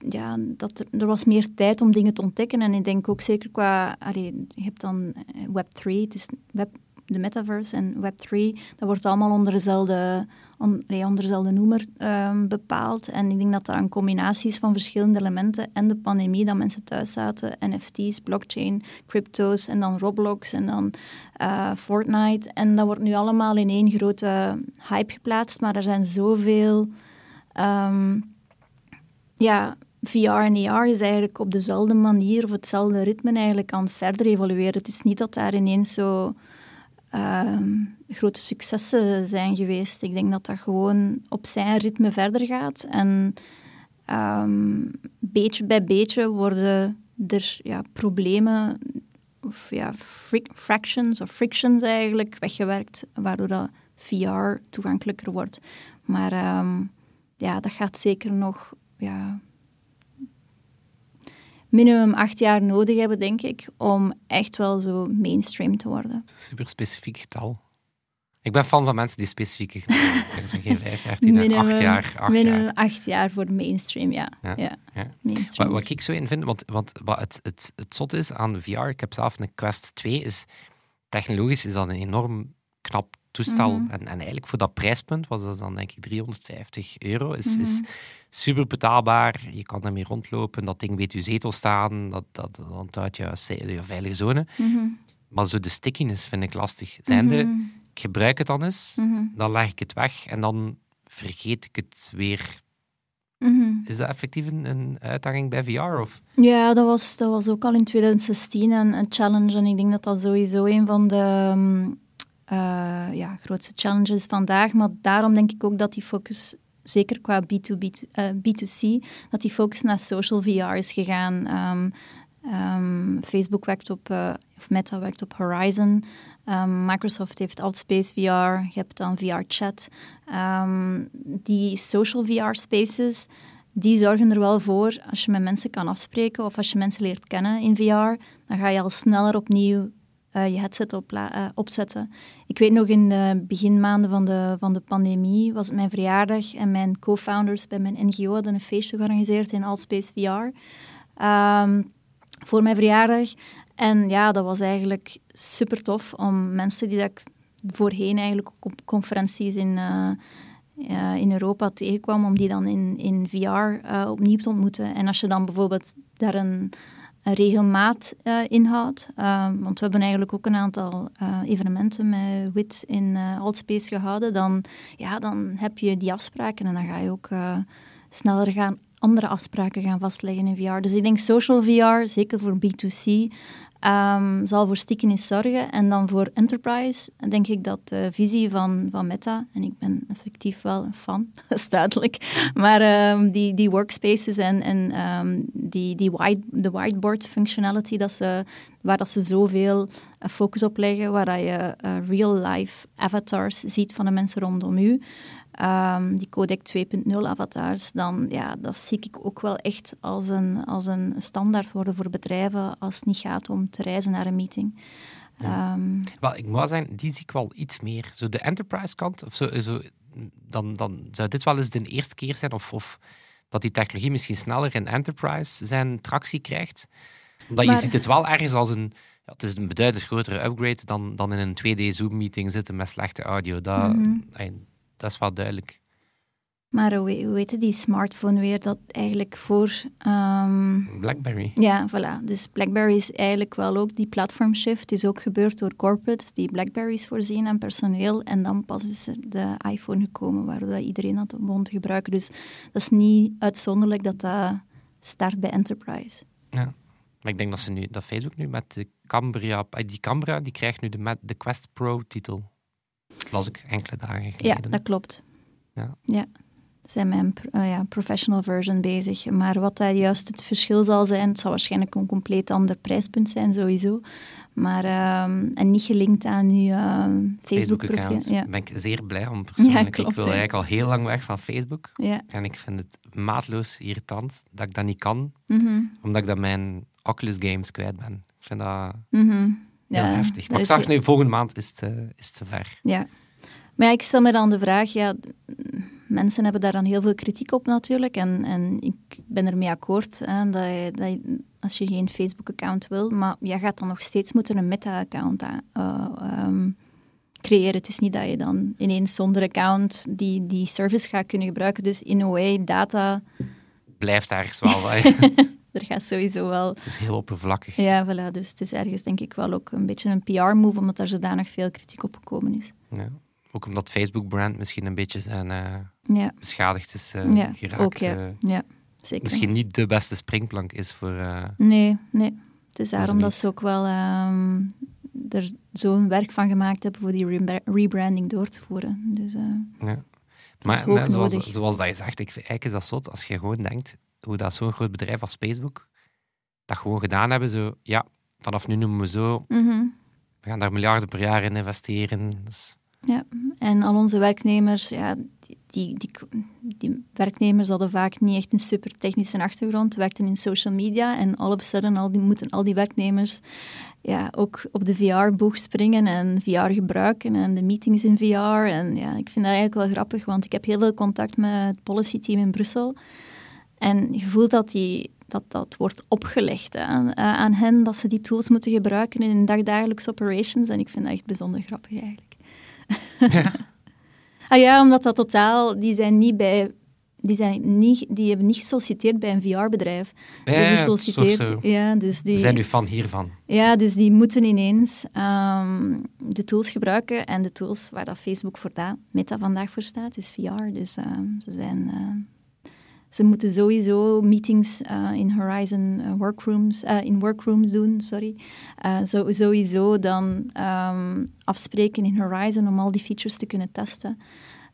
Speaker 3: ja, dat er, was meer tijd om dingen te ontdekken. En ik denk ook zeker qua... Je hebt dan eh, Web3, het is web, de metaverse en Web3. Dat wordt allemaal onder dezelfde, onder dezelfde noemer ehm, bepaald. En ik denk dat daar een combinatie is van verschillende elementen. En de pandemie, dat mensen thuis zaten. NFT's, blockchain, crypto's en dan Roblox en dan eh, Fortnite. En dat wordt nu allemaal in één grote hype geplaatst. Maar er zijn zoveel... ehm, ja, VR en AR is eigenlijk op dezelfde manier of hetzelfde ritme eigenlijk aan het verder evolueren. Het is niet dat daar ineens zo ehm, grote successen zijn geweest. Ik denk dat dat gewoon op zijn ritme verder gaat. En ehm, beetje bij beetje worden er ja, problemen of ja, fractions of frictions eigenlijk weggewerkt, waardoor dat VR toegankelijker wordt. Maar ehm, ja, dat gaat zeker nog ja, minimum acht jaar nodig hebben, denk ik, om echt wel zo mainstream te worden.
Speaker 2: Super specifiek getal. Ik ben fan van mensen die specifieke getallen geen vijf jaar, tien jaar, acht jaar. Acht
Speaker 3: minimum
Speaker 2: jaar.
Speaker 3: acht jaar voor mainstream, ja.
Speaker 2: Ja,
Speaker 3: ja.
Speaker 2: ja.
Speaker 3: Mainstream
Speaker 2: Wat, wat ik zo in vind, want, want wat het, het, het zot is aan VR, ik heb zelf een Quest 2, is technologisch is dat een enorm knap toestel.
Speaker 3: Mhm.
Speaker 2: en, en eigenlijk voor dat prijspunt was dat dan denk ik 350 euro. Is, is
Speaker 3: Mhm.
Speaker 2: super betaalbaar. Je kan ermee rondlopen. Dat ding weet je zetel staan. Dat, dat, dat onthoudt je, veilige zone.
Speaker 3: Mhm.
Speaker 2: Maar zo de stickiness vind ik lastig. Zijnde, ik gebruik het dan eens, dan leg ik het weg en dan vergeet ik het weer. Is dat effectief een, een uitdaging bij VR? Of?
Speaker 3: Ja, dat was, dat was ook al in 2016 een, een challenge. En ik denk dat dat sowieso een van de ehm, eh, ja, grootste challenges vandaag. Maar daarom denk ik ook dat die focus, zeker qua B2B, eh, B2C, dat die focus naar social VR is gegaan. Ehm, ehm, Facebook werkt op, eh, of Meta werkt op Horizon. Ehm, Microsoft heeft Altspace VR. Je hebt dan VR-chat. Ehm, die social VR-spaces die zorgen er wel voor, als je met mensen kan afspreken of als je mensen leert kennen in VR, dan ga je al sneller opnieuw eh, je headset opla- eh, opzetten. Ik weet nog in de beginmaanden van de, van de pandemie was het mijn verjaardag en mijn co-founders bij mijn NGO hadden een feestje georganiseerd in Altspace VR ehm, voor mijn verjaardag. En ja, dat was eigenlijk super tof om mensen die dat ik voorheen eigenlijk op conferenties in, eh, eh, in Europa tegenkwam, om die dan in, in VR eh, opnieuw te ontmoeten. En als je dan bijvoorbeeld daar een regelmaat eh in houdt, eh, want we hebben eigenlijk ook een aantal eh, evenementen met WIT in eh Altspace gehouden, dan, ja, dan heb je die afspraken en dan ga je ook sneller gaan andere afspraken gaan vastleggen in VR. Dus ik denk social VR, zeker voor B2C, ehm, zal voor stickiness zorgen. En dan voor enterprise denk ik dat de visie van, van Meta, en ik ben effectief wel een fan, dat is duidelijk, maar ehm, die, die workspaces en, en ehm, die, die white, de whiteboard functionality, dat ze, waar dat ze zoveel eh, focus op leggen, waar dat je eh, real-life avatars ziet van de mensen rondom u, ehm, die codec 2.0 avatars, dan ja, dat zie ik ook wel echt als een, als een standaard worden voor bedrijven als het niet gaat om te reizen naar een meeting. Ehm,
Speaker 2: Wel, ik moet wel zeggen, die zie ik wel iets meer. Zo de enterprise kant, of zo, zo, dan, dan zou dit wel eens de eerste keer zijn, of, of dat die technologie misschien sneller in enterprise zijn tractie krijgt. Omdat
Speaker 3: Maar-
Speaker 2: je ziet het wel ergens als een... Ja, het is een beduidend grotere upgrade dan, dan in een 2D Zoom-meeting zitten met slechte audio. Dat,
Speaker 3: Mhm.
Speaker 2: Dat is wel duidelijk.
Speaker 3: maar hoe, hoe heette die smartphone weer dat eigenlijk voor... ehm,
Speaker 2: BlackBerry.
Speaker 3: ja, voilà. Dus BlackBerry is eigenlijk wel ook die platform shift is ook gebeurd door corporates die BlackBerries voorzien aan personeel. En dan pas is er de iPhone gekomen, waardoor dat iedereen dat begon te gebruiken. Dus dat is niet uitzonderlijk dat dat start bij enterprise.
Speaker 2: Ja. Maar ik denk dat, ze nu, dat Facebook nu met de Cambria... Die Cambria die krijgt nu de, de Quest Pro-titel. Las ik enkele dagen
Speaker 3: Ja,
Speaker 2: geleden.
Speaker 3: dat klopt.
Speaker 2: Ja.
Speaker 3: ja. Zijn met een pro- eh, ja, professional version bezig. Maar wat daar juist het verschil zal zijn, het zal waarschijnlijk een compleet ander prijspunt zijn, sowieso. Maar, ehm, en niet gelinkt aan uw uh, Facebook-profiel. Ja.
Speaker 2: Daar ben ik zeer blij om persoonlijk.
Speaker 3: klopt,
Speaker 2: ik wil eigenlijk al heel lang weg van Facebook.
Speaker 3: ja.
Speaker 2: En ik vind het maatloos irritant dat ik dat niet kan,
Speaker 3: Mhm.
Speaker 2: omdat ik dan mijn Oculus games kwijt ben. Ik vind dat
Speaker 3: Mhm.
Speaker 2: heel
Speaker 3: Ja,
Speaker 2: heftig. Maar ik zag nu, volgende maand is het, eh, is het zover.
Speaker 3: Ja. Maar ja, ik stel me dan de vraag, ja, mensen hebben daar dan heel veel kritiek op natuurlijk. En, en ik ben ermee akkoord hè, dat, je, dat je- als je geen Facebook-account wil, maar je gaat dan nog steeds moeten een meta-account ehm, creëren. Het is niet dat je dan ineens zonder account die, die service gaat kunnen gebruiken. Dus in a way, data,
Speaker 2: Blijft ergens wel. hè.
Speaker 3: er gaat sowieso wel...
Speaker 2: het is heel oppervlakkig.
Speaker 3: Ja, voilà. Dus het is ergens denk ik wel ook een beetje een PR-move, omdat er zodanig veel kritiek op gekomen is.
Speaker 2: Ja. Ook omdat Facebook-brand misschien een beetje zijn, eh,
Speaker 3: Ja,
Speaker 2: beschadigd is eh,
Speaker 3: ja
Speaker 2: geraakt.
Speaker 3: ook ja.
Speaker 2: eh,
Speaker 3: ja zeker.
Speaker 2: misschien niet de beste springplank is voor...
Speaker 3: Nee, nee. Het is daarom dat ze ook wel ehm, er zo'n werk van gemaakt hebben voor die rebra- rebranding door te voeren. Dus,
Speaker 2: Ja. Maar zoals, dat je zegt, ik, eigenlijk is dat zot als je gewoon denkt hoe dat zo'n groot bedrijf als Facebook dat gewoon gedaan hebben. Zo, ja, vanaf nu noemen we zo,
Speaker 3: mhm.
Speaker 2: we gaan daar miljarden per jaar in investeren. Dus,
Speaker 3: Ja, en al onze werknemers, ja, die, die, die, werknemers hadden vaak niet echt een super technische achtergrond, werkten in social media en all of a sudden al die, moeten al die werknemers ja, ook op de VR-boeg springen en VR gebruiken en de meetings in VR. En ja, ik vind dat eigenlijk wel grappig, want ik heb heel veel contact met het policy-team in Brussel. En je voelt dat, die, dat dat wordt opgelegd aan, aan hen, dat ze die tools moeten gebruiken in hun dagdagelijkse operations. En ik vind dat echt bijzonder grappig eigenlijk. Ah ja, omdat dat totaal, die zijn niet bij, die, zijn niet, die hebben niet gesolliciteerd bij een VR-bedrijf. Die
Speaker 2: Ja, ja, toch
Speaker 3: gesolliciteerd,
Speaker 2: zo.
Speaker 3: ja, dus
Speaker 2: we
Speaker 3: die,
Speaker 2: zijn nu fan hiervan.
Speaker 3: ja, dus die moeten ineens ehm, de tools gebruiken. En de tools waar dat Facebook voor dat, Meta vandaag voor staat, is VR. Dus ehm, ze zijn... ehm, ze moeten sowieso meetings eh, in Horizon eh, workrooms, eh, in workrooms doen, sorry. Zo, sowieso dan ehm, afspreken in Horizon om al die features te kunnen testen.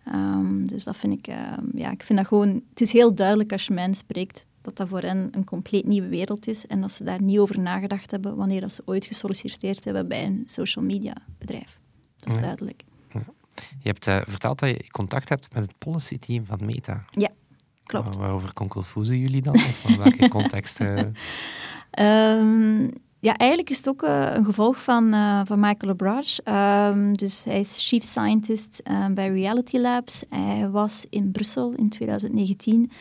Speaker 3: Ehm, dus dat vind ik, ehm, ja, ik vind dat gewoon, het is heel duidelijk als je met hen spreekt dat dat voor hen een compleet nieuwe wereld is en dat ze daar niet over nagedacht hebben wanneer dat ze ooit gesolliciteerd hebben bij een social media bedrijf. Dat is
Speaker 2: Ja.
Speaker 3: duidelijk.
Speaker 2: Je hebt verteld dat je contact hebt met het policy team van Meta.
Speaker 3: Klopt.
Speaker 2: Waar- Waarover conculfusen jullie dan? Of van welke context? eh?
Speaker 3: Ehm, ja, eigenlijk is het ook eh, een gevolg van, eh, van Michael Labrage. Ehm, dus hij is chief scientist bij Reality Labs. Hij was in Brussel in 2019.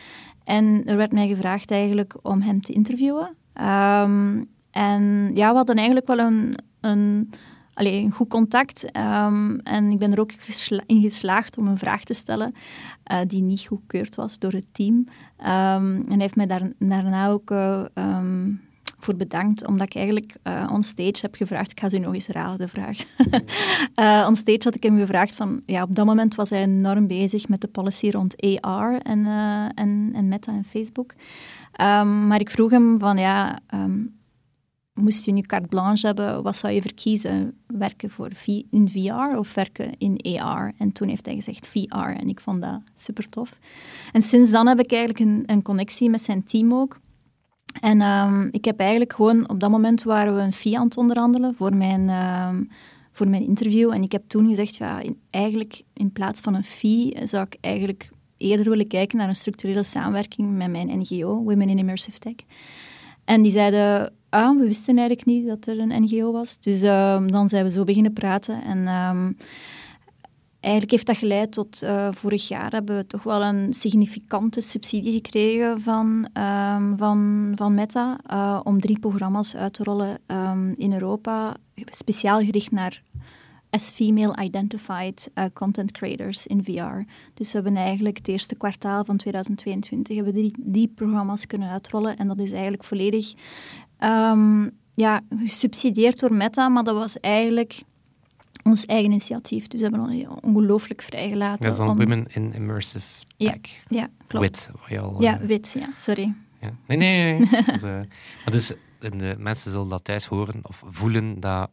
Speaker 3: En er werd mij gevraagd eigenlijk om hem te interviewen. Ehm, en ja, we hadden eigenlijk wel een, een, allee, een goed contact. Ehm, en ik ben er ook gesla- in geslaagd om een vraag te stellen eh, die niet goedkeurd was door het team. Ehm, en hij heeft mij daar, daarna ook eh, ehm, voor bedankt, omdat ik eigenlijk uh, onstage heb gevraagd, ik ga ze nog eens herhalen, de vraag. uh, onstage had ik hem gevraagd van, ja, op dat moment was hij enorm bezig met de policy rond AR en, en, en Meta en Facebook. Maar ik vroeg hem van, ja, moest je nu carte blanche hebben, wat zou je verkiezen? Werken voor in VR of werken in AR? En toen heeft hij gezegd VR en ik vond dat super tof. En sinds dan heb ik eigenlijk een, een connectie met zijn team ook. En um, ik heb eigenlijk gewoon, op dat moment waren we een fee aan het onderhandelen voor mijn, um, voor mijn interview. En ik heb toen gezegd, ja, eigenlijk in plaats van een fee zou ik eigenlijk eerder willen kijken naar een structurele samenwerking met mijn NGO, Women in Immersive Tech. En die zeiden, we wisten eigenlijk niet dat er een NGO was. Dus ehm, dan zijn we zo beginnen praten. En ehm, eigenlijk heeft dat geleid tot uh, vorig jaar hebben we toch wel een significante subsidie gekregen van, ehm, van, van Meta uh, om drie programma's uit te rollen in Europa, speciaal gericht naar as female identified uh, content creators in VR. Dus we hebben eigenlijk het eerste kwartaal van 2022 hebben die, die programma's kunnen uitrollen en dat is eigenlijk volledig um, ja, gesubsidieerd door Meta, maar dat was eigenlijk ons eigen initiatief. Dus we hebben ongelooflijk vrijgelaten.
Speaker 2: Dat is dan Women in Immersive Tech.
Speaker 3: Ja, ja klopt.
Speaker 2: Wit. Al,
Speaker 3: ja, uh, wit, ja, sorry.
Speaker 2: Ja. Nee, nee, nee. dus, uh, maar dus de mensen zullen dat thuis horen of voelen dat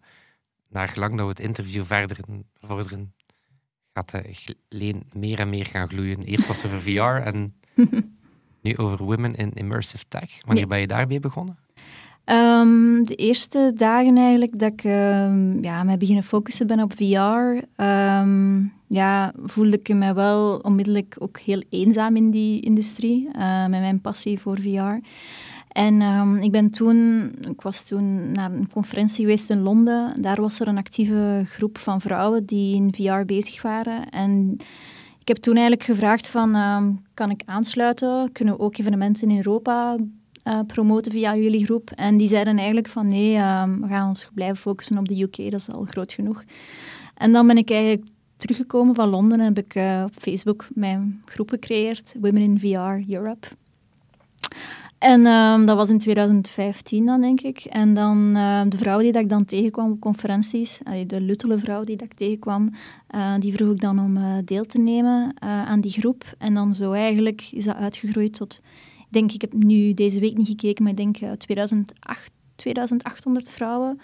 Speaker 2: naar gelang dat we het interview verder vorderen, gaat Leen meer en meer gaan gloeien. Eerst was er over VR en nu over Women in Immersive Tech. Wanneer ben je daarmee begonnen?
Speaker 3: Um, de eerste dagen eigenlijk dat ik um, ja, mij beginnen focussen ben op VR, um, ja, voelde ik me wel onmiddellijk ook heel eenzaam in die industrie, uh, met mijn passie voor VR. En ik ben toen, ik was toen naar een conferentie geweest in Londen. Daar was er een actieve groep van vrouwen die in VR bezig waren. En ik heb toen eigenlijk gevraagd van, kan ik aansluiten? Kunnen we ook evenementen in Europa uh, promoten via jullie groep? En die zeiden eigenlijk van, nee, um, we gaan ons blijven focussen op de UK, dat is al groot genoeg. En dan ben ik eigenlijk teruggekomen van Londen en heb ik uh, op Facebook mijn groep gecreëerd, Women in VR Europe. En um, dat was in 2015 dan, denk ik. En dan uh, de vrouw die dat ik dan tegenkwam op conferenties, de luttele vrouw die dat ik tegenkwam, uh, die vroeg ik dan om deel te nemen aan die groep. En dan zo eigenlijk is dat uitgegroeid tot, ik denk, ik heb nu deze week niet gekeken, maar ik denk 2008, 2800 vrouwen,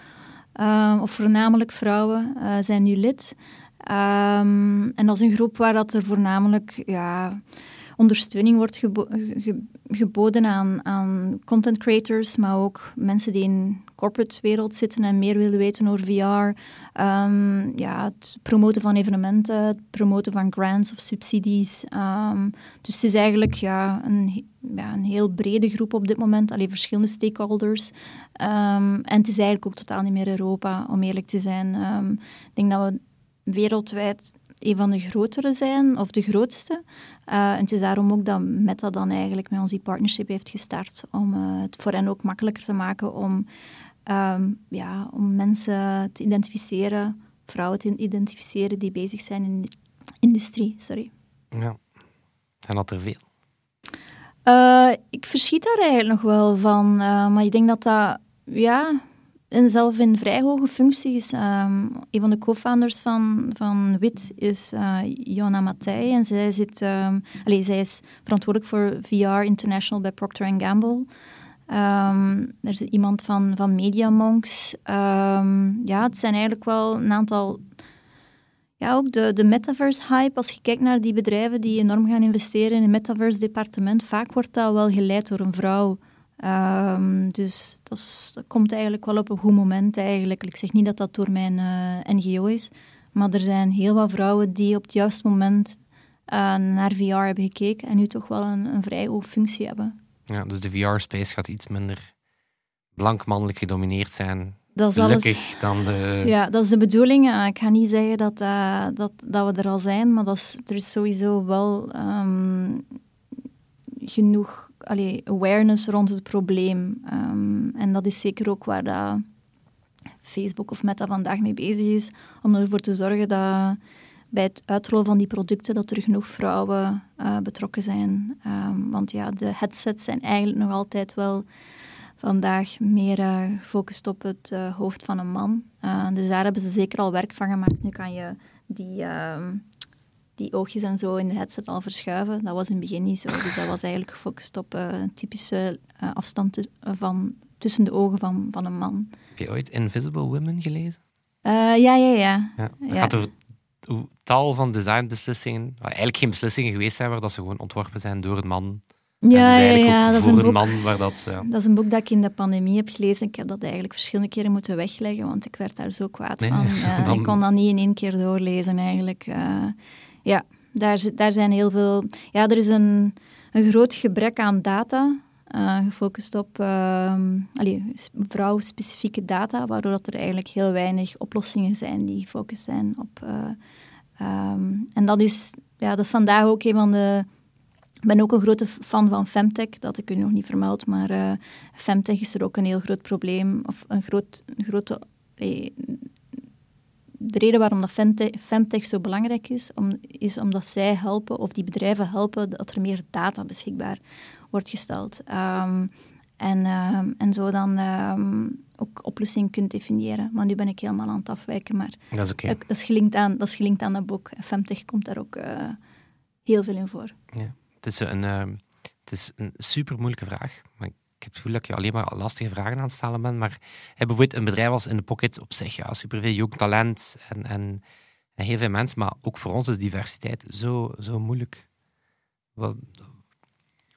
Speaker 3: of voornamelijk vrouwen, zijn nu lid. Um, en dat is een groep waar dat er voornamelijk... Ja, ondersteuning wordt gebo geboden aan, aan content creators, maar ook mensen die in corporate wereld zitten en meer willen weten over VR. Um, ja, het promoten van evenementen, het promoten van grants of subsidies. Um, dus het is eigenlijk ja, een, ja, een heel brede groep op dit moment, alleen verschillende stakeholders. Um, en het is eigenlijk ook totaal niet meer Europa, om eerlijk te zijn. ik denk dat we wereldwijd een van de grotere zijn, of de grootste. Uh, en het is daarom ook dat Meta dan eigenlijk met ons die partnership heeft gestart, om uh, het voor hen ook makkelijker te maken om, um, ja, om mensen te identificeren, vrouwen te identificeren die bezig zijn in de industrie. Sorry.
Speaker 2: Ja, zijn dat er veel?
Speaker 3: Uh, ik verschiet daar eigenlijk nog wel van, maar ik denk dat dat, ja, en zelf in vrij hoge functies. Um, een van de co-founders van, van WIT is uh, Jonna Matthij. En zij, zit, um, allez, zij is verantwoordelijk voor VR International bij Procter Gamble. Um, er is iemand van, van Media Monks. ja, het zijn eigenlijk wel een aantal... Ja, ook de, de metaverse-hype. Als je kijkt naar die bedrijven die enorm gaan investeren in het metaverse-departement, vaak wordt dat wel geleid door een vrouw. Um, dus dat, is, dat, komt eigenlijk wel op een goed moment eigenlijk. Ik zeg niet dat dat door mijn uh, eh, NGO is, maar er zijn heel wat vrouwen die op het juiste moment uh, naar VR hebben gekeken en nu toch wel een, een vrij hoge functie hebben.
Speaker 2: Ja, dus de VR-space gaat iets minder blank mannelijk gedomineerd zijn. Dat is Gelukkig alles, dan de...
Speaker 3: Ja, dat is de bedoeling. Uh, ik ga niet zeggen dat, dat, dat we er al zijn, maar dat is, er is sowieso wel um, genoeg allee, awareness rond het probleem. Um, en dat is zeker ook waar dat Facebook of Meta vandaag mee bezig is, om ervoor te zorgen dat bij het uitrollen van die producten dat er genoeg vrouwen uh, betrokken zijn. Um, want ja, de headsets zijn eigenlijk nog altijd wel vandaag meer uh, gefocust op het uh, hoofd van een man. dus daar hebben ze zeker al werk van gemaakt. Nu kan je die ehm, die oogjes en zo in de headset al verschuiven. Dat was in het begin niet zo. Dus dat was eigenlijk gefocust op uh, typische uh, afstand van, tussen de ogen van, van een man.
Speaker 2: Heb je ooit Invisible Women gelezen?
Speaker 3: Uh, ja, ja, ja.
Speaker 2: ja het gaat over tal van designbeslissingen, eigenlijk geen beslissingen geweest zijn, waar dat ze gewoon ontworpen zijn door een man.
Speaker 3: Ja, ja, ja, dat is een, boek,
Speaker 2: man waar dat... Ja.
Speaker 3: Dat is een boek dat ik in de pandemie heb gelezen. Ik heb dat eigenlijk verschillende keren moeten wegleggen, want ik werd daar zo kwaad van. dan... Ik kon dat niet in één keer doorlezen eigenlijk. Uh, ja, daar, daar zijn heel veel... Ja, er is een, een groot gebrek aan data eh, gefocust op ehm, allee, vrouwspecifieke data, waardoor dat er eigenlijk heel weinig oplossingen zijn die gefocust zijn op... eh, ehm, en dat is, ja, dat is vandaag ook een van de... Ik ben ook een grote fan van Femtech, dat ik u nog niet vermeld, maar eh, Femtech is er ook een heel groot probleem, of een, groot, een grote... de reden waarom dat Femtech, Femtech zo belangrijk is, om, is omdat zij helpen, of die bedrijven helpen, dat er meer data beschikbaar wordt gesteld. Ehm, en, ehm, en zo dan ehm, ook oplossingen kunt definiëren. Maar nu ben ik helemaal aan het afwijken, maar
Speaker 2: Dat is oké.
Speaker 3: dat, is gelinkt aan, dat is gelinkt aan dat boek. Femtech komt daar ook eh, heel veel in voor.
Speaker 2: Het is een, het is een super moeilijke vraag. Maar ik heb het gevoel dat ik je alleen maar lastige vragen aan het stellen ben. Maar bijvoorbeeld een bedrijf als In The Pocket op zich, ja, superveel jong talent en, en, en heel veel mensen. Maar ook voor ons is diversiteit zo, zo moeilijk. Wat,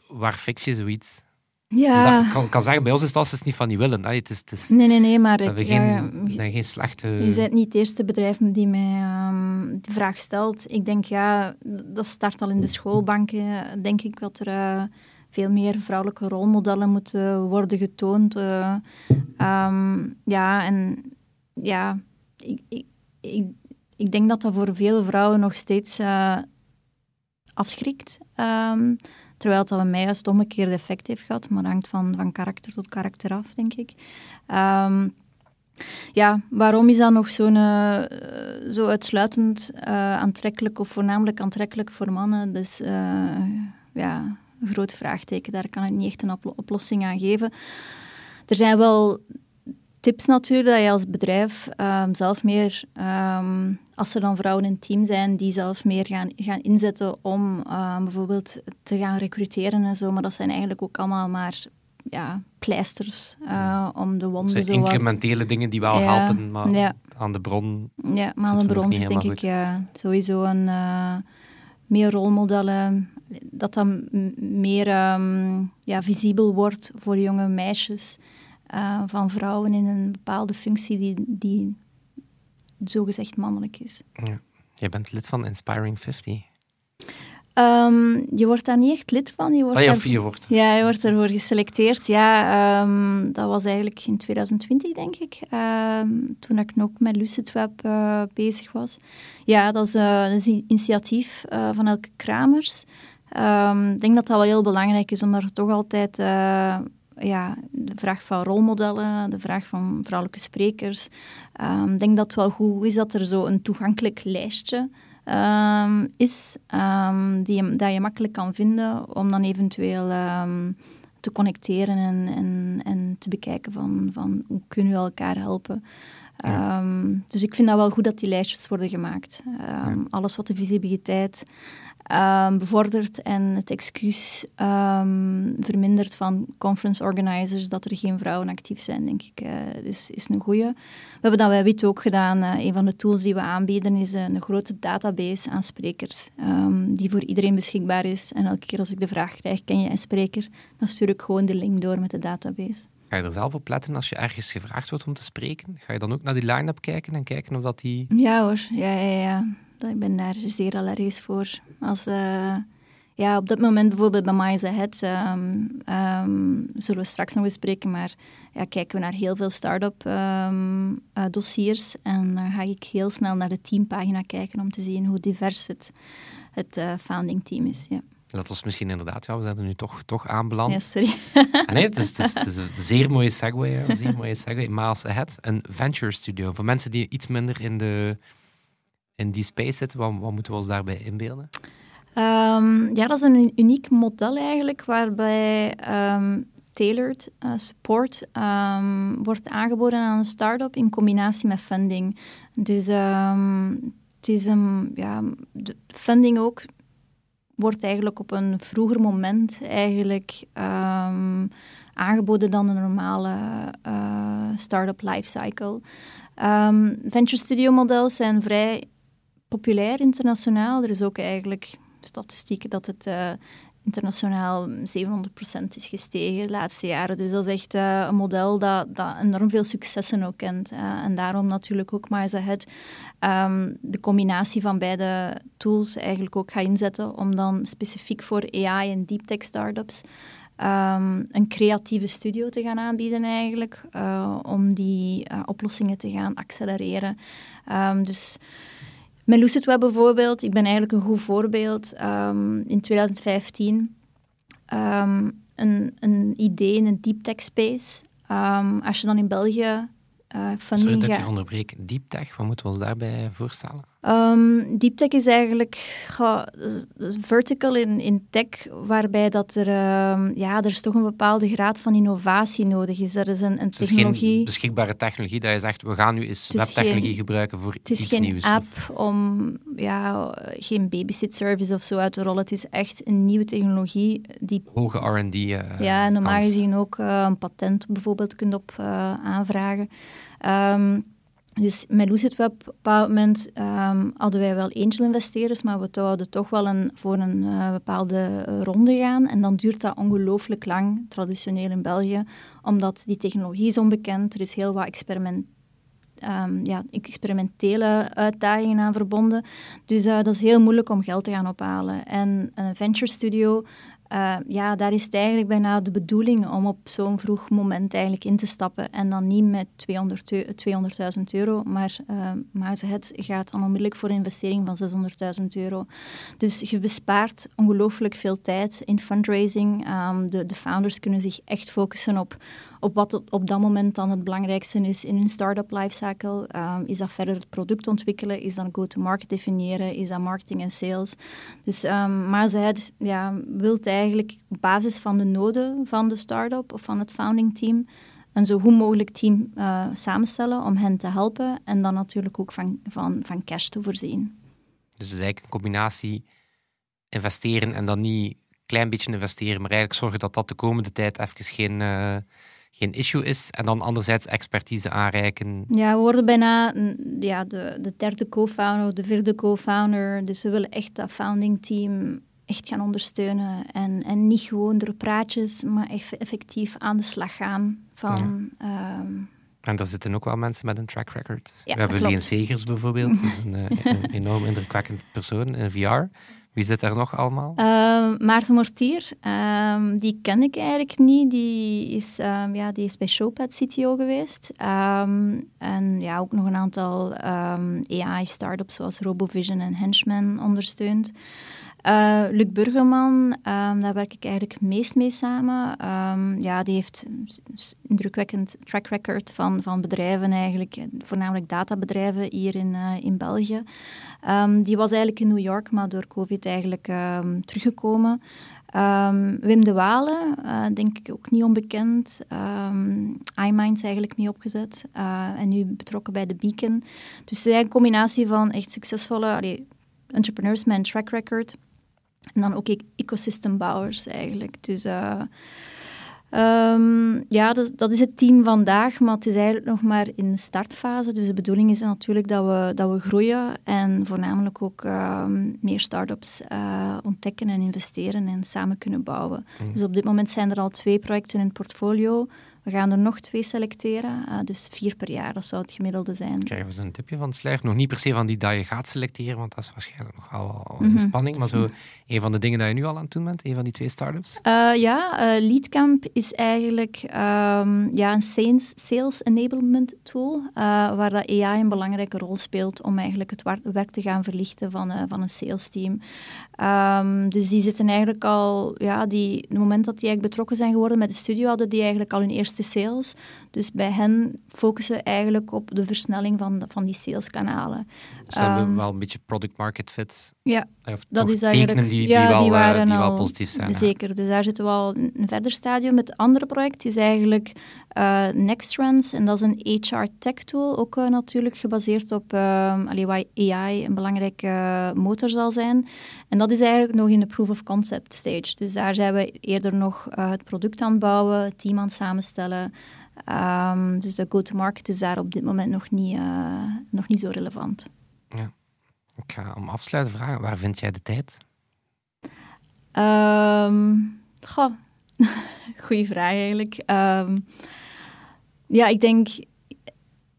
Speaker 2: waar fix je zoiets?
Speaker 3: Ja,
Speaker 2: Dat, ik, kan, ik kan zeggen, bij ons is het als niet van die willen. Het is, het is,
Speaker 3: nee, nee, nee, maar
Speaker 2: we,
Speaker 3: ik, ja,
Speaker 2: zijn geen slechte...
Speaker 3: Je bent niet het eerste bedrijf die mij ehm, de vraag stelt. Ik denk, ja, dat start al in de schoolbanken. Denk ik dat er eh, veel meer vrouwelijke rolmodellen moeten worden getoond. eh. Ehm, ja, en ja, ik, ik, ik, denk dat dat voor veel vrouwen nog steeds eh, afschrikt. Ehm, terwijl dat bij mij juist het omgekeerde effect heeft gehad. Maar hangt van, van karakter tot karakter af, denk ik. Ehm, ja, waarom is dat nog zo'n, eh, zo uitsluitend aantrekkelijk of voornamelijk aantrekkelijk voor mannen? Dus ja, een groot vraagteken. Daar kan ik niet echt een oplo- oplossing aan geven. Er zijn wel tips natuurlijk dat je als bedrijf ehm, zelf meer, ehm, als er dan vrouwen in het team zijn, die zelf meer gaan, gaan inzetten om ehm, bijvoorbeeld te gaan recruteren en zo. Maar dat zijn eigenlijk ook allemaal maar ja, pleisters eh, om de wonden wat
Speaker 2: incrementele dingen die wel
Speaker 3: Ja,
Speaker 2: helpen, maar
Speaker 3: ja.
Speaker 2: aan de bron...
Speaker 3: Ja, maar aan de bron zit denk ik ja, sowieso een eh, meer rolmodellen, dat dat meer ehm, ja, visibel wordt voor jonge meisjes eh, van vrouwen in een bepaalde functie die, die zogezegd mannelijk is.
Speaker 2: Ja. Jij bent lid van Inspiring 50.
Speaker 3: Ehm, je wordt daar niet echt lid van. Je wordt
Speaker 2: of je wordt...
Speaker 3: Ja, je wordt ervoor geselecteerd. Ja, ehm, dat was eigenlijk in 2020, denk ik. toen ik nog met Lucid Web eh, bezig was. Ja, dat is, eh, dat is een initiatief van Elke Kramers. Ehm, ik denk dat dat wel heel belangrijk is, omdat er toch altijd eh, ja, de vraag van rolmodellen, de vraag van vrouwelijke sprekers. ehm, Ik denk dat het wel goed is dat er zo een toegankelijk lijstje ehm, is, die je, dat je makkelijk kan vinden om dan eventueel te connecteren en, en, en te bekijken van, van hoe kunnen we elkaar helpen.
Speaker 2: Ja.
Speaker 3: Dus ik vind dat wel goed dat die lijstjes worden gemaakt. Alles wat de visibiliteit ehm, bevordert en het excuus ehm, vermindert van conference organizers dat er geen vrouwen actief zijn, denk ik, eh, is, is een goeie. We hebben dat bij WIT ook gedaan. Eh, een van de tools die we aanbieden is een grote database aan sprekers, ehm, die voor iedereen beschikbaar is. En elke keer als ik de vraag krijg, ken je een spreker, dan stuur ik gewoon de link door met de database.
Speaker 2: Ga je er zelf op letten als je ergens gevraagd wordt om te spreken? Ga je dan ook naar die line-up kijken en kijken of dat die...
Speaker 3: Ja hoor, ja, ja, ja. Ik ben daar zeer allergisch voor. Als, eh, ja, op dat moment bijvoorbeeld bij Miles Ahead, ehm, ehm, zullen we straks nog eens spreken, maar ja, kijken we naar heel veel start-up ehm, eh, dossiers en dan ga ik heel snel naar de teampagina kijken om te zien hoe divers het, het eh, founding team is. Ja,
Speaker 2: Dat was misschien inderdaad, ja, we zijn er nu toch, toch aanbeland.
Speaker 3: ja sorry.
Speaker 2: Ah, nee, het is, het, is, het is een zeer mooie segue, een zeer mooie segue. Miles Ahead, een venture studio. Voor mensen die iets minder in, de, in die space zitten, wat, wat moeten we ons daarbij inbeelden?
Speaker 3: Ehm, ja, dat is een uniek model eigenlijk, waarbij ehm, tailored eh, support ehm, wordt aangeboden aan een start-up in combinatie met funding. Dus het is een, ja, de funding ook wordt eigenlijk op een vroeger moment eigenlijk aangeboden dan een normale eh start-up lifecycle. Venture studio models zijn vrij populair internationaal. Er is ook eigenlijk statistieken dat het eh, internationaal 700% is gestegen de laatste jaren. Dus dat is echt eh, een model dat, dat enorm veel successen ook kent. Eh, en daarom natuurlijk ook Miles Ahead ehm, de combinatie van beide tools eigenlijk ook gaat inzetten om dan specifiek voor AI en deep tech startups ehm, een creatieve studio te gaan aanbieden eigenlijk, om die oplossingen te gaan accelereren. Um, dus met Web bijvoorbeeld, ik ben eigenlijk een goed voorbeeld. Um, in 2015 een, een idee in een deep tech space. als je dan in België uh, funding
Speaker 2: Sorry dat ik onderbreek. Deep tech, wat moeten we ons daarbij voorstellen?
Speaker 3: Um, deep tech is eigenlijk vertical in, in tech, waarbij dat er, um, ja, er is toch een bepaalde graad van innovatie nodig is. Er is een, een technologie...
Speaker 2: Beschikbare technologie dat je zegt, we gaan nu eens webtechnologie geen, gebruiken voor iets nieuws.
Speaker 3: Het is geen app om, ja, geen babysit service of zo uit te rollen. Het is echt een nieuwe technologie die...
Speaker 2: Hoge R&D uh,
Speaker 3: Ja, normaal gezien ook uh, een patent bijvoorbeeld kunt op uh, aanvragen. Um, dus met Lucid Web, op een bepaald moment um, hadden wij wel angel-investeerders, maar we zouden toch wel een, voor een uh, bepaalde ronde gaan. En dan duurt dat ongelooflijk lang, traditioneel in België, omdat die technologie is onbekend. Er is heel wat experiment, um, ja, experimentele uitdagingen aan verbonden. Dus uh, dat is heel moeilijk om geld te gaan ophalen. En een venture studio uh, ja, daar is het eigenlijk bijna de bedoeling om op zo'n vroeg moment eigenlijk in te stappen. En dan niet met 200.000 euro, maar, uh, maar het gaat dan onmiddellijk voor een investering van 600.000 euro. Dus je bespaart ongelooflijk veel tijd in fundraising. Um, de, de founders kunnen zich echt focussen op, op wat op dat moment dan het belangrijkste is in hun start-up lifecycle. Um, is dat verder het product ontwikkelen? Is dat go-to-market definiëren? Is dat marketing en sales? Dus, um, maar zij ja, wil eigenlijk op basis van de noden van de start-up of van het founding team een zo goed mogelijk team uh, samenstellen om hen te helpen en dan natuurlijk ook van, van, van cash te voorzien.
Speaker 2: Dus het is eigenlijk een combinatie investeren en dan niet een klein beetje investeren, maar eigenlijk zorgen dat dat de komende tijd even geen... Uh geen issue is. En dan anderzijds expertise aanreiken.
Speaker 3: Ja, we worden bijna ja, de, de derde co-founder, de vierde co-founder. Dus we willen echt dat founding team echt gaan ondersteunen. En, en niet gewoon door praatjes, maar echt effectief aan de slag gaan. Van, ja. um...
Speaker 2: en daar zitten ook wel mensen met een track record. Ja, we hebben Leen Segers bijvoorbeeld, dat is een, eh, een enorm indrukwekkend persoon in VR. Wie zit daar nog allemaal?
Speaker 3: Uh, Maarten Mortier, um, die ken ik eigenlijk niet. Die is, um, ja, die is bij Showpad CTO geweest. Um, en ja, ook nog een aantal AI-startups zoals RoboVision en Henchman ondersteund. Uh, Luc Burgerman, um, daar werk ik eigenlijk meest mee samen. Um, ja, die heeft een indrukwekkend track record van, van bedrijven eigenlijk, voornamelijk databedrijven hier in, uh, in België. Um, die was eigenlijk in New York, maar door COVID eigenlijk teruggekomen. Wim de Walen, uh, denk ik ook niet onbekend. Um, iMind is eigenlijk mee opgezet en nu betrokken bij de Beacon. Dus het is een combinatie van echt succesvolle allee, entrepreneurs met track record en dan ook ecosystembouwers eigenlijk. Dus uh, um, ja, dat, dat, is het team vandaag, maar het is eigenlijk nog maar in de startfase. Dus de bedoeling is natuurlijk dat we, dat we groeien en voornamelijk ook um, meer start-ups uh, ontdekken en investeren en samen kunnen bouwen. Mm. Dus op dit moment zijn er al twee projecten in het portfolio we gaan er nog twee selecteren, uh, dus vier per jaar, dat zou het gemiddelde zijn.
Speaker 2: Krijgen we een tipje van sluier? Nog niet per se van die dat je gaat selecteren, want dat is waarschijnlijk nog wel een mm spanning, maar zo een van de dingen dat je nu al aan het doen bent, een van die twee startups?
Speaker 3: Uh, ja, uh, Leadcamp is eigenlijk um, ja, een sales, sales enablement tool, waar dat AI een belangrijke rol speelt om eigenlijk het werk te gaan verlichten van, van een sales team. Um, dus die zitten eigenlijk al, ja, die, het moment dat die eigenlijk betrokken zijn geworden met de studio, hadden die eigenlijk al hun eerste sales. Dus bij hen focussen eigenlijk op de versnelling van, van die saleskanalen.
Speaker 2: Dus hebben um, wel een beetje product market fit.
Speaker 3: Ja,
Speaker 2: of dat is eigenlijk... Die, die, ja, wel, die, waren die wel positief zijn.
Speaker 3: Zeker, dus daar zitten we al een verder stadium. Het andere project is eigenlijk uh, Nextrends, en dat is een HR tech tool, ook uh, natuurlijk gebaseerd op uh, allee, waar AI een belangrijke motor zal zijn. En dat is eigenlijk nog in de proof of concept stage. Dus daar zijn we eerder nog het product aan het bouwen, het team aan het samenstellen. Um, dus de go-to-market is daar op dit moment nog niet, nog niet zo relevant.
Speaker 2: Ja. Ik ga om afsluiten vragen, waar vind jij de tijd?
Speaker 3: Um, goh, goeie vraag eigenlijk. Um, ja, ik denk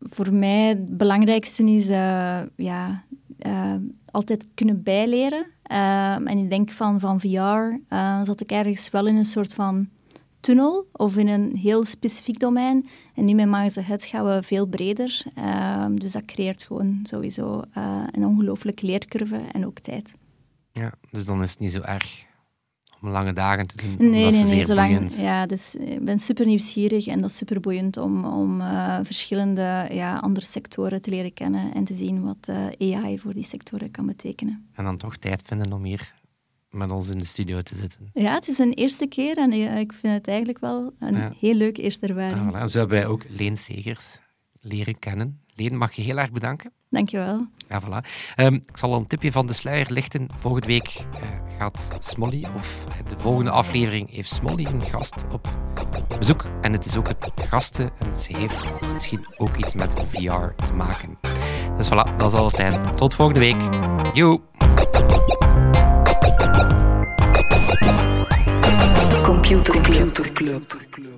Speaker 3: voor mij het belangrijkste is uh, ja, uh, altijd kunnen bijleren. Uh, en ik denk van, van VR zat ik ergens wel in een soort van tunnel of in een heel specifiek domein. En nu met Maze Het gaan we veel breder. Ehm, dus dat creëert gewoon sowieso uh, een ongelooflijke leercurve en ook tijd.
Speaker 2: Ja, dus dan is het niet zo erg om lange dagen te doen.
Speaker 3: Nee, nee, nee, zolang, ja, dus ik ben super nieuwsgierig en dat is super boeiend om, om uh, verschillende ja, andere sectoren te leren kennen en te zien wat AI voor die sectoren kan betekenen.
Speaker 2: En dan toch tijd vinden om hier met ons in de studio te zitten.
Speaker 3: Ja, het is een eerste keer en ik vind het eigenlijk wel een heel leuk eerste ervaring.
Speaker 2: Ah, voilà. Zo hebben wij ook Leen Segers leren kennen. Leen, mag je heel erg bedanken.
Speaker 3: Dankjewel.
Speaker 2: Ja, voilà. Um, ik zal een tipje van de sluier lichten. Volgende week uh, gaat Smolly, of de volgende aflevering heeft Smolly een gast op bezoek. En het is ook het gasten en ze heeft misschien ook iets met VR te maken. Dus voilà, dat is al het einde. Tot volgende week. Yo!
Speaker 1: Computer Club.